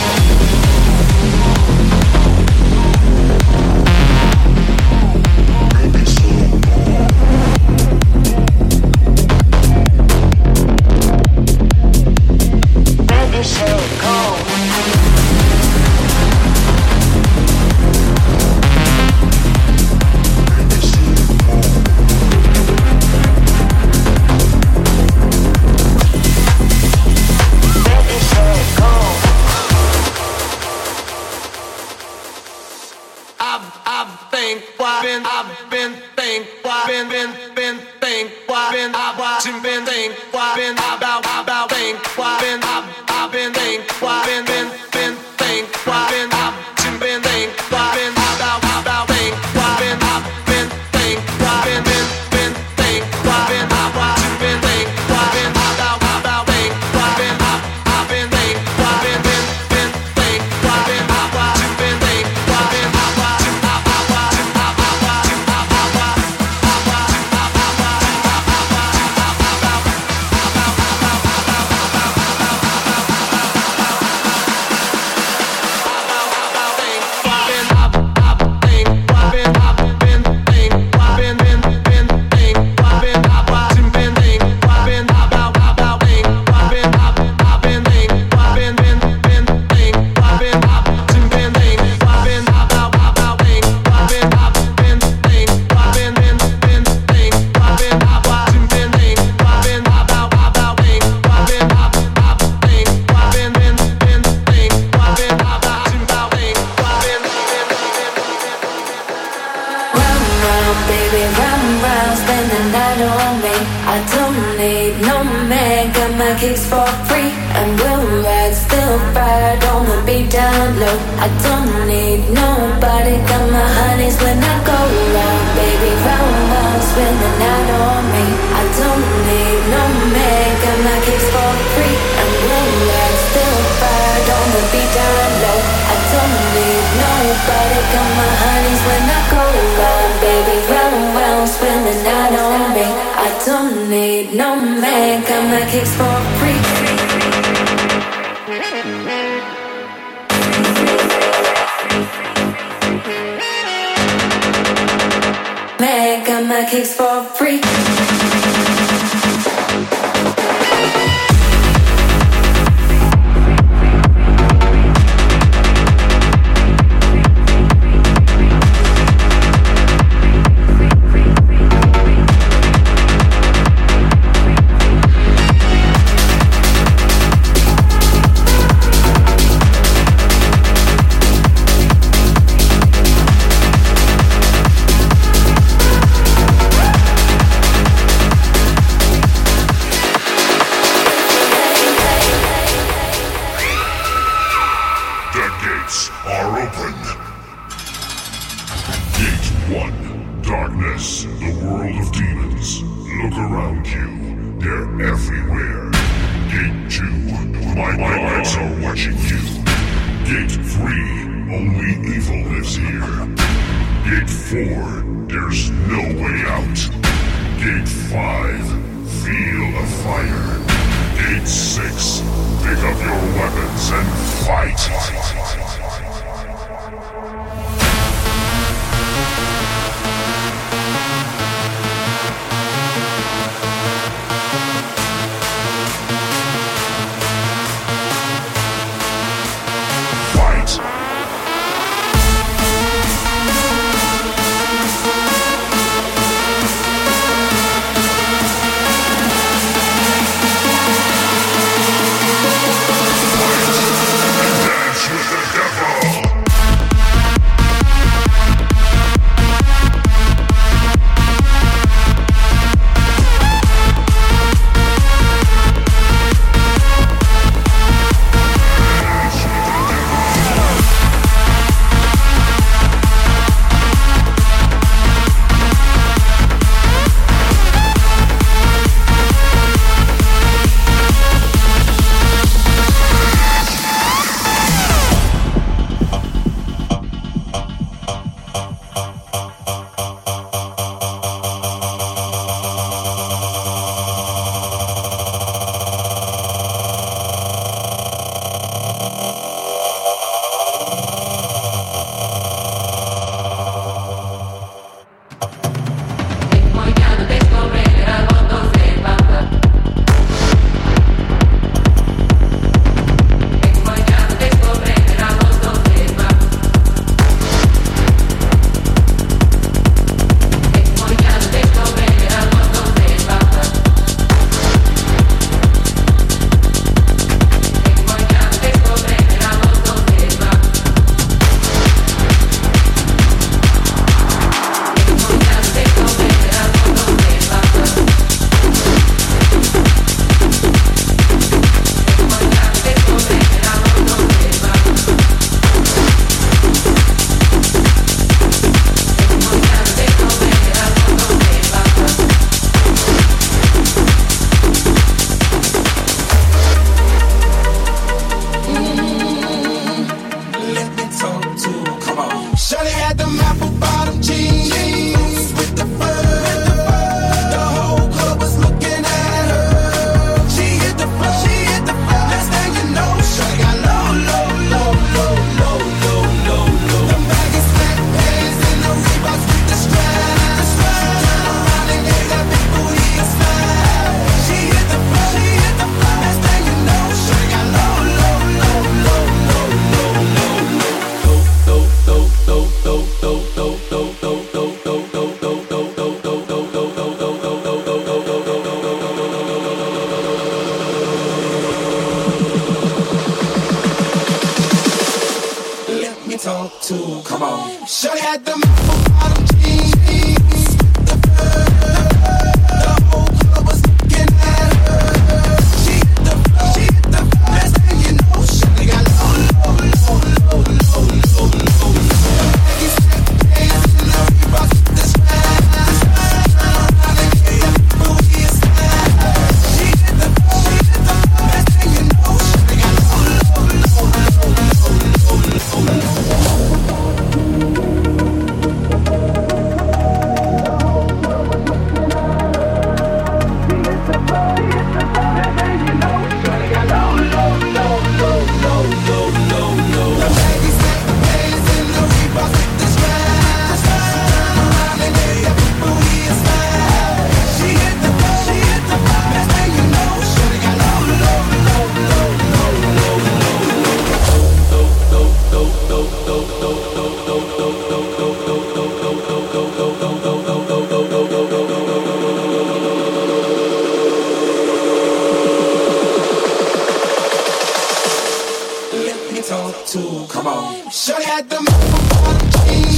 come on. Shorty had the motherfucking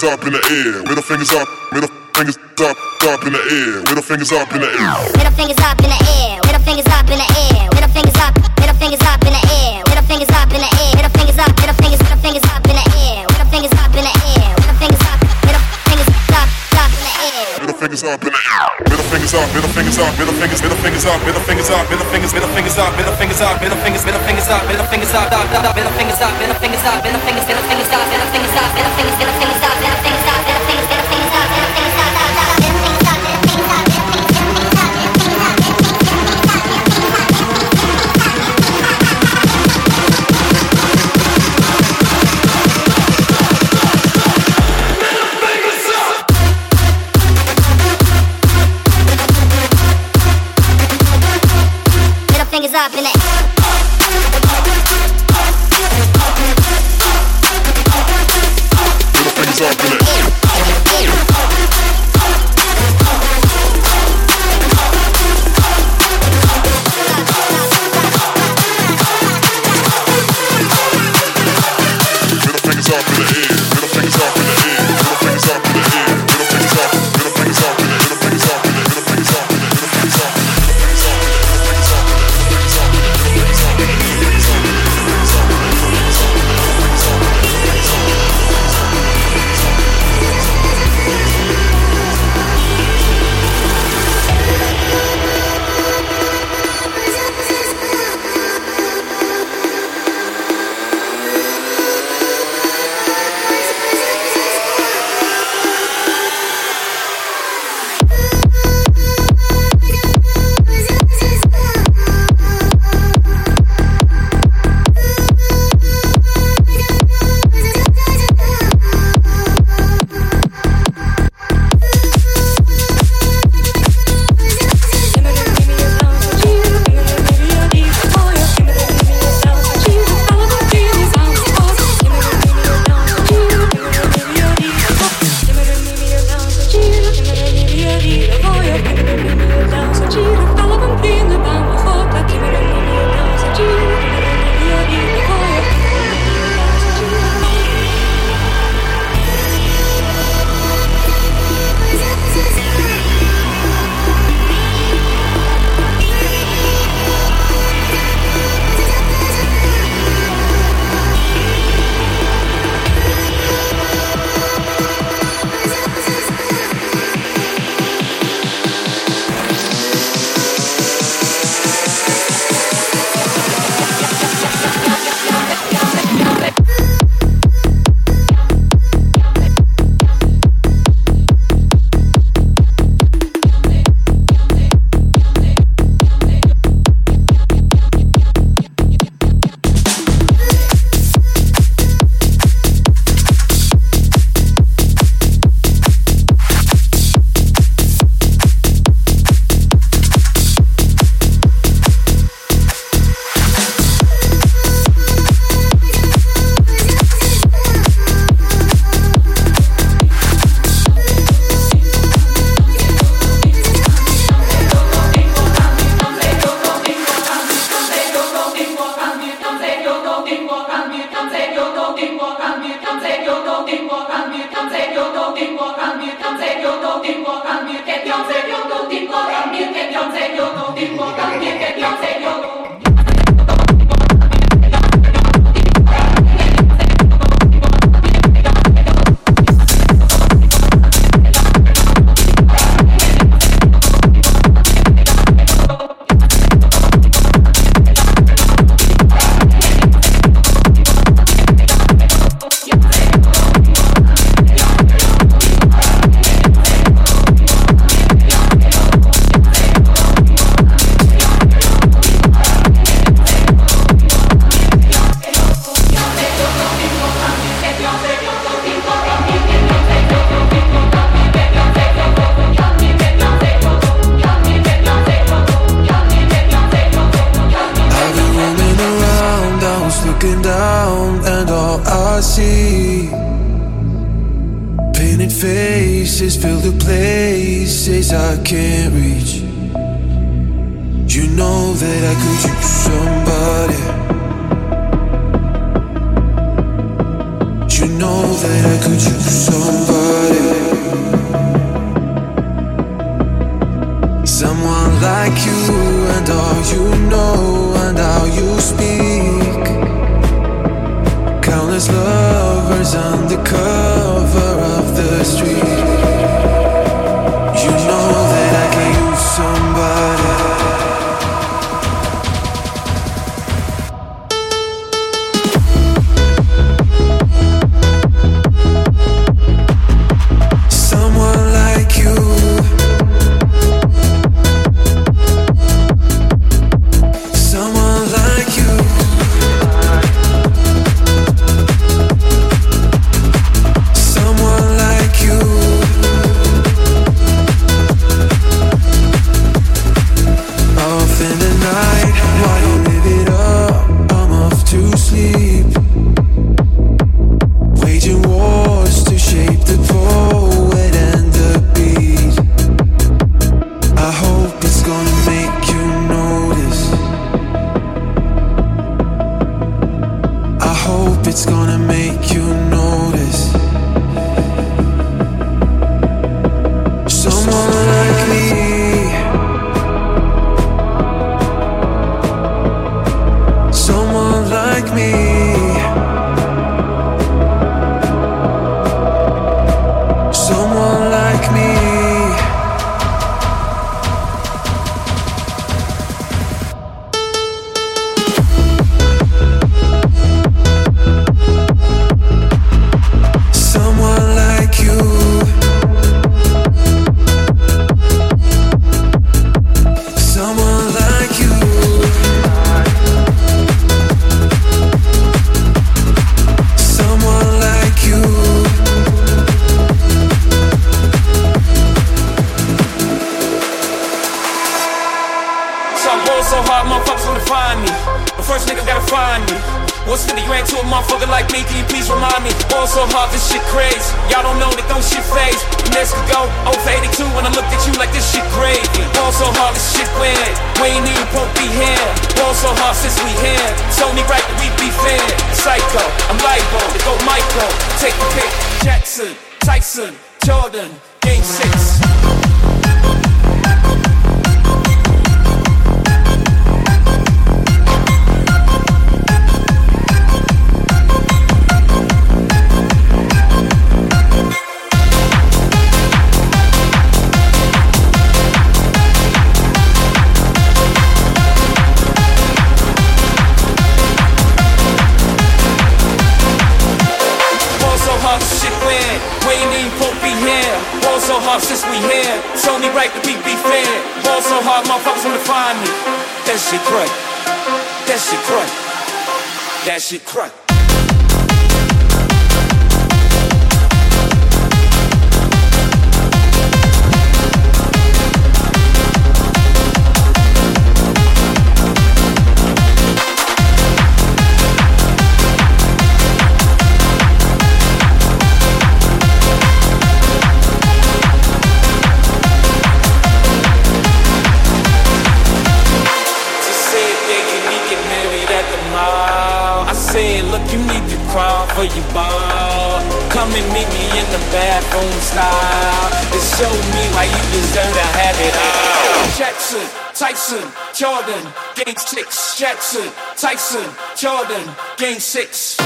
fingers up in the air. Middle fingers up. Middle fingers up. Up in the air. Middle fingers up in the air. Middle fingers up in the air. Middle fingers up in the air. Middle fingers up. Middle fingers up in the air. Middle fingers up in the air. Middle fingers up. Middle fingers. Middle fingers up in the air. Middle fingers up in the air. Middle fingers up. Middle fingers up. Up in the air. Middle fingers up in the air. Middle fingers up. Middle fingers up. Middle fingers. Middle fingers up. Middle fingers up. Middle fingers. Middle fingers up. Middle fingers up. Middle fingers. Middle fingers up. Middle fingers up. Game six.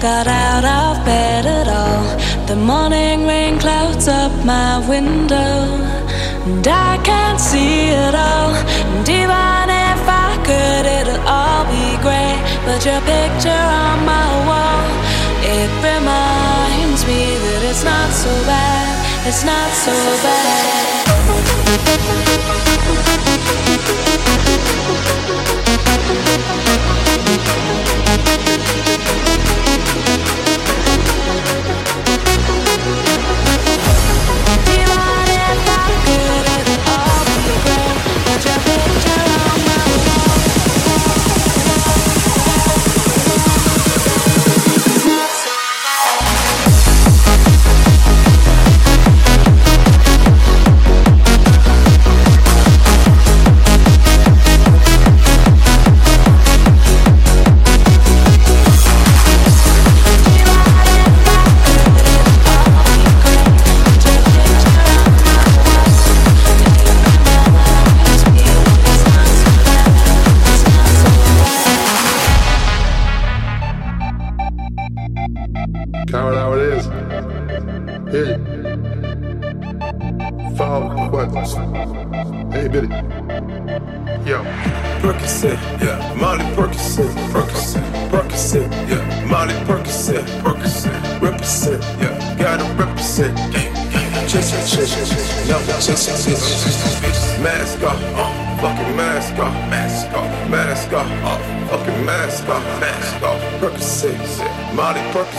Got out of bed at all. The morning rain clouds up my window, and I can't see it all. And even if I could, it'll all be great. But your picture on my wall, it reminds me that it's not so bad, it's not so bad.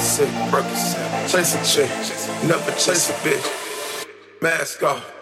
Percocet, Percocet, chase a chick, never chase a bitch. Mask off.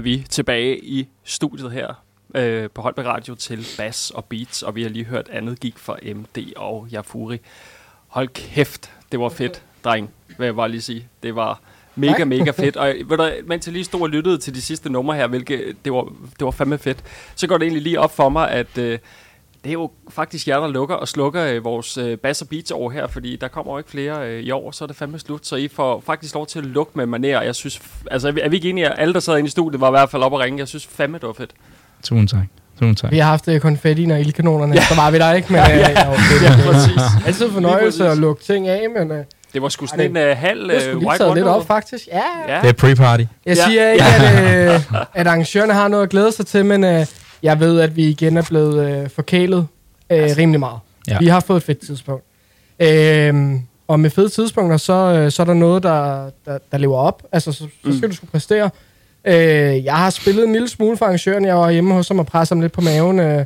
Er vi tilbage i studiet her øh, på Holbæk Radio til Bass og Beats, og vi har lige hørt andet gik for MD og Jafuri. Hold kæft, det var fedt, dreng, vil jeg bare lige sige. Det var mega, Tak. mega fedt. Og ved du, mens jeg lige stod og lyttede til de sidste numre her, hvilket det var, det var fandme fedt, så går det egentlig lige op for mig, at øh, det er jo faktisk jer, der lukker og slukker øh, vores øh, Bass og Beats år her, fordi der kommer jo ikke flere øh, i år, så er det fandme slut. Så I får faktisk lov til at lukke med maner. Jeg synes, altså er vi, er vi ikke enige, at alle, der sad inde i studiet, var i hvert fald op og ringe. Jeg synes fandme, det var fedt. Tusind tak. Tusind tak. Vi har haft øh, konfetti og ildkanonerne, Ja. ja. så var vi der ikke, men Ja, øh, ja. ja, okay, Ja, det er præcis. Altid fornøjelse at lukke ting af, men... Øh, Det var sgu ej, sådan en uh, halv uh, lige white taget lidt wonder. op, faktisk. Ja. Ja. Det er pre-party. Jeg Ja. siger ikke, at, øh, at arrangørerne har noget at glæde sig til, men øh, jeg ved, at vi igen er blevet øh, forkælet øh, rimelig meget. Ja. Vi har fået et fedt tidspunkt. Øh, og med fede tidspunkter, så, øh, så er der noget, der, der, der lever op. Altså, så, så skal Mm. du skulle præstere. Øh, jeg har spillet en lille smule for arrangøren. Jeg var hjemme hos ham og pressede ham lidt på maven. Øh,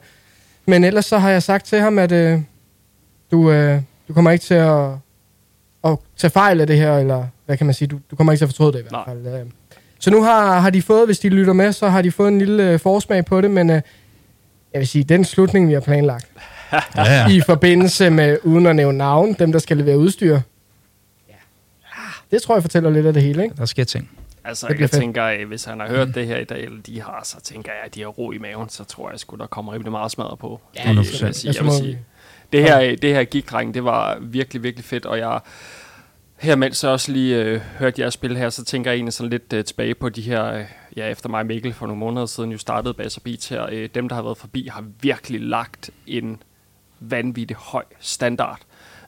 men ellers så har jeg sagt til ham, at øh, du, øh, du kommer ikke til at, at tage fejl af det her, eller hvad kan man sige, du, du kommer ikke til at fortryde det i hvert fald. Øh. Så nu har, har de fået, hvis de lytter med, så har de fået en lille øh, forsmag på det, men øh, jeg vil sige, den slutning, vi har planlagt, Ja, ja. i forbindelse med, uden at nævne navn, dem, der skal levere udstyr, ja, det tror jeg fortæller lidt af det hele, ikke? Der sker ting. Altså, jeg fedt. tænker, øh, hvis han har hørt det her i dag, eller de har, så tænker jeg, at de har ro i maven, så tror jeg sgu, der kommer rimelig meget smadret på. Ja, Det 100%. vil jeg. Ja, så Jeg vil sige. Det her, det her gig det var virkelig, virkelig fedt, og jeg her mens jeg også lige øh, hørte jer spille her, så tænker jeg egentlig sådan lidt øh, tilbage på de her, øh, ja efter mig og Mikkel for nogle måneder siden jo startede Bass Beats her. Øh, dem, der har været forbi, har virkelig lagt en vanvittig høj standard.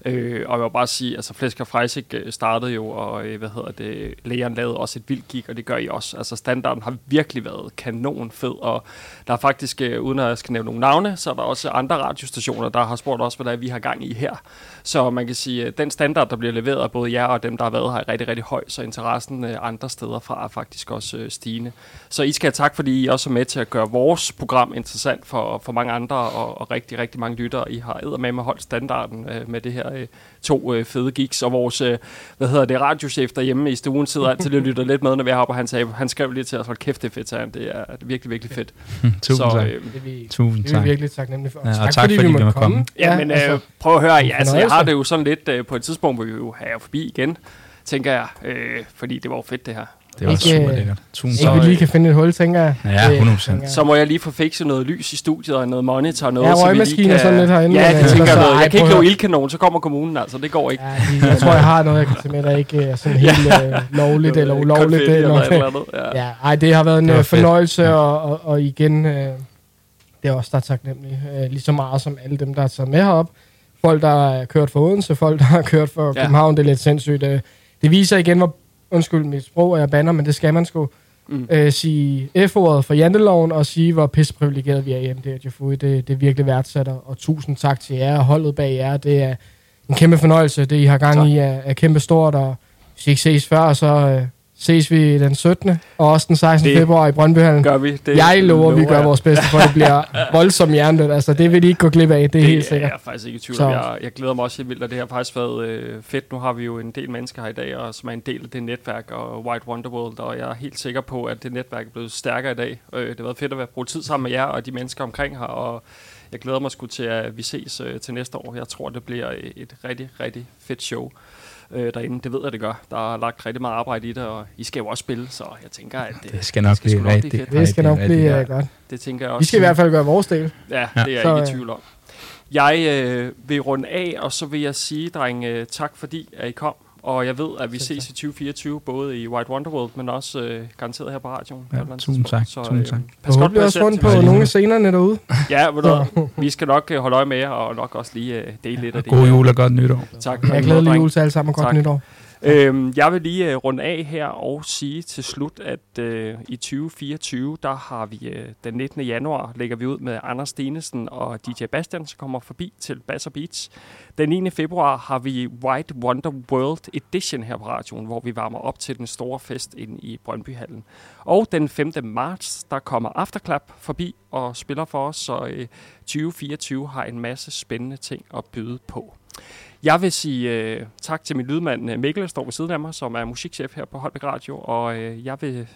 Øh, og jeg vil bare sige, altså Flæsk og Freisik øh, startede jo, og øh, hvad hedder det, lægeren lavede også et vildt gig, og det gør I også. Altså standarden har virkelig været kanon fed, og der er faktisk, øh, uden at jeg skal nævne nogle navne, så er der også andre radiostationer, der har spurgt også, hvad der er, vi har gang i her. Så man kan sige, at den standard, der bliver leveret af både jer og dem, der har været her, er rigtig, rigtig høj, så interessen øh, andre steder fra er faktisk også øh, stigende. Så I skal have tak, fordi I også er med til at gøre vores program interessant for, for mange andre, og, og rigtig, rigtig mange lyttere. I har med med holdt standarden øh, med det her øh, to øh, fede geeks, og vores, øh, hvad hedder det, radiochef derhjemme i stuen sidder altid og lytter lidt med, når vi er heroppe, og han, sagde, han skrev lige til os, hold kæft, det er fedt, sagde han. det er virkelig, virkelig fedt. Tusind tak. Det er vi, Tusind det er tak. vi virkelig taknemmelige for. Ja, og tak, fordi, vi måtte komme. Ja, men altså, øh, prøv at høre, ja, altså, jeg har det jo sådan lidt øh, på et tidspunkt, hvor vi jo have jer forbi igen, tænker jeg, øh, fordi det var jo fedt det her. Det var Ikke, super øh, lækkert. Tusind tak. vi lige kan finde et hul, tænker jeg. Ja, Det 100%. tænker jeg. Så må jeg lige få fikset noget lys i studiet og noget monitor og noget. Ja, så vi lige røgmaskine kan... og sådan lidt herinde, Ja, det øh, tænker jeg noget. Jeg kan ikke lave ildkanon, så kommer kommunen altså. Det går ikke. Ja, de- jeg tror, jeg har noget, jeg kan tage med, der ikke er sådan helt øh, lovligt eller ulovligt. Konfetti eller eller- andet, ja. Ja, ej, det har været en Det øh, fornøjelse, og, og, og igen, øh, det er også der er taknemmelig. Øh, lige så meget som alle dem, der er taget med herop. Folk, der har kørt for Odense, folk, der har kørt for Ja. København, det er lidt sindssygt. Øh, det viser igen, hvor, undskyld mit sprog, og jeg banner, men det skal man sgu. Mm. Øh, sige F-ordet for janteloven, og sige, hvor pisseprivilegeret vi er hjemme. Det er Jafui, det, det er virkelig værdsat, og, og tusind tak til jer, og holdet bag jer. Det er en kæmpe fornøjelse. Det, I har gang Tak. i, er, er kæmpe stort, og hvis vi ikke ses før, så øh, ses vi den 17. og også den 16. Det februar i Brøndbyhallen. Gør vi. Det jeg lover, vi gør vores bedste, for det bliver voldsomt hjernedødt. Altså, det vil I ikke gå glip af, det er det helt er sikkert. jeg faktisk ikke i tvivl om. Jeg, jeg glæder mig også helt vildt, og det har faktisk været øh, fedt. Nu har vi jo en del mennesker her i dag, og som er en del af det netværk og White Wonderworld, og jeg er helt sikker på, at det netværk er blevet stærkere i dag. Øh, det har været fedt at være brugt tid sammen med jer og de mennesker omkring her, og jeg glæder mig sgu til, at vi ses øh, til næste år. Jeg tror, det bliver et rigtig, rigtig fedt show øh, derinde. Det ved jeg, det gør. Der er lagt rigtig meget arbejde i det, og I skal jo også spille, så jeg tænker, at det, Det skal nok det skal blive rigtig, fedt. Det skal nok rigtig, blive øh, godt. Det tænker jeg også. Vi skal i hvert fald gøre vores del. Ja, Ja. det er jeg Så, ikke i øh, tvivl om. Jeg øh, vil runde af, og så vil jeg sige, drenge, øh, tak fordi at I kom. Og jeg ved, at vi ses i 2024, både i White Wonderworld, men også øh, garanteret her på radioen. Ja, tusind tak, tusind tak. pas godt jer også rundt på nogle af scenerne derude. Ja, ved du, vi skal nok øh, holde øje med jer, og nok også lige øh, dele lidt af det. God jul og godt nytår. Tak. Jeg er glædelig jul til alle sammen, og godt Tak. nytår. Øhm, jeg vil lige øh, runde af her og sige til slut, at øh, i 2024, der har vi øh, den 19. januar, lægger vi ud med Anders Stenesen og DJ Bastian, som kommer forbi til Bass Beats. Den 9. februar har vi White Wonder World Edition her på radioen, hvor vi varmer op til den store fest inde i Brøndbyhallen. Og den 5. marts, der kommer Afterclap forbi og spiller for os, så øh, 2024 har en masse spændende ting at byde på. Jeg vil sige øh, tak til min lydmand øh, Mikkel, der står ved siden af mig, som er musikchef her på Holbæk Radio, og øh, jeg vil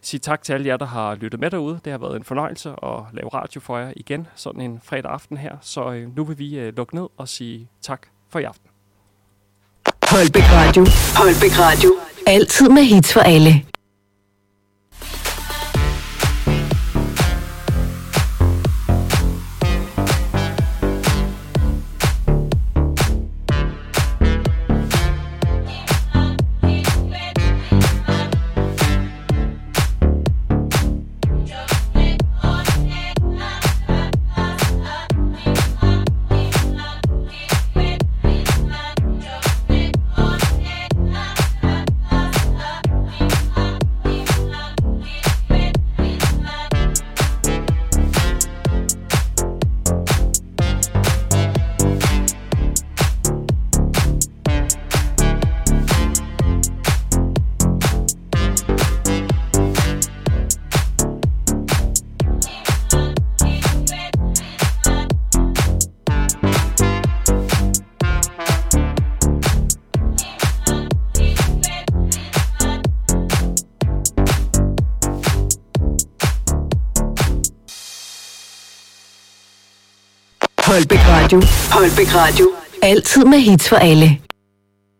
sige tak til alle jer, der har lyttet med derude. Det har været en fornøjelse at lave radio for jer igen, sådan en fredag aften her. Så øh, nu vil vi øh, lukke ned og sige tak for i aften. Holbæk Radio. Holbæk Radio. Altid med hits for alle. Radio. Holbæk Radio. Altid med hits for alle.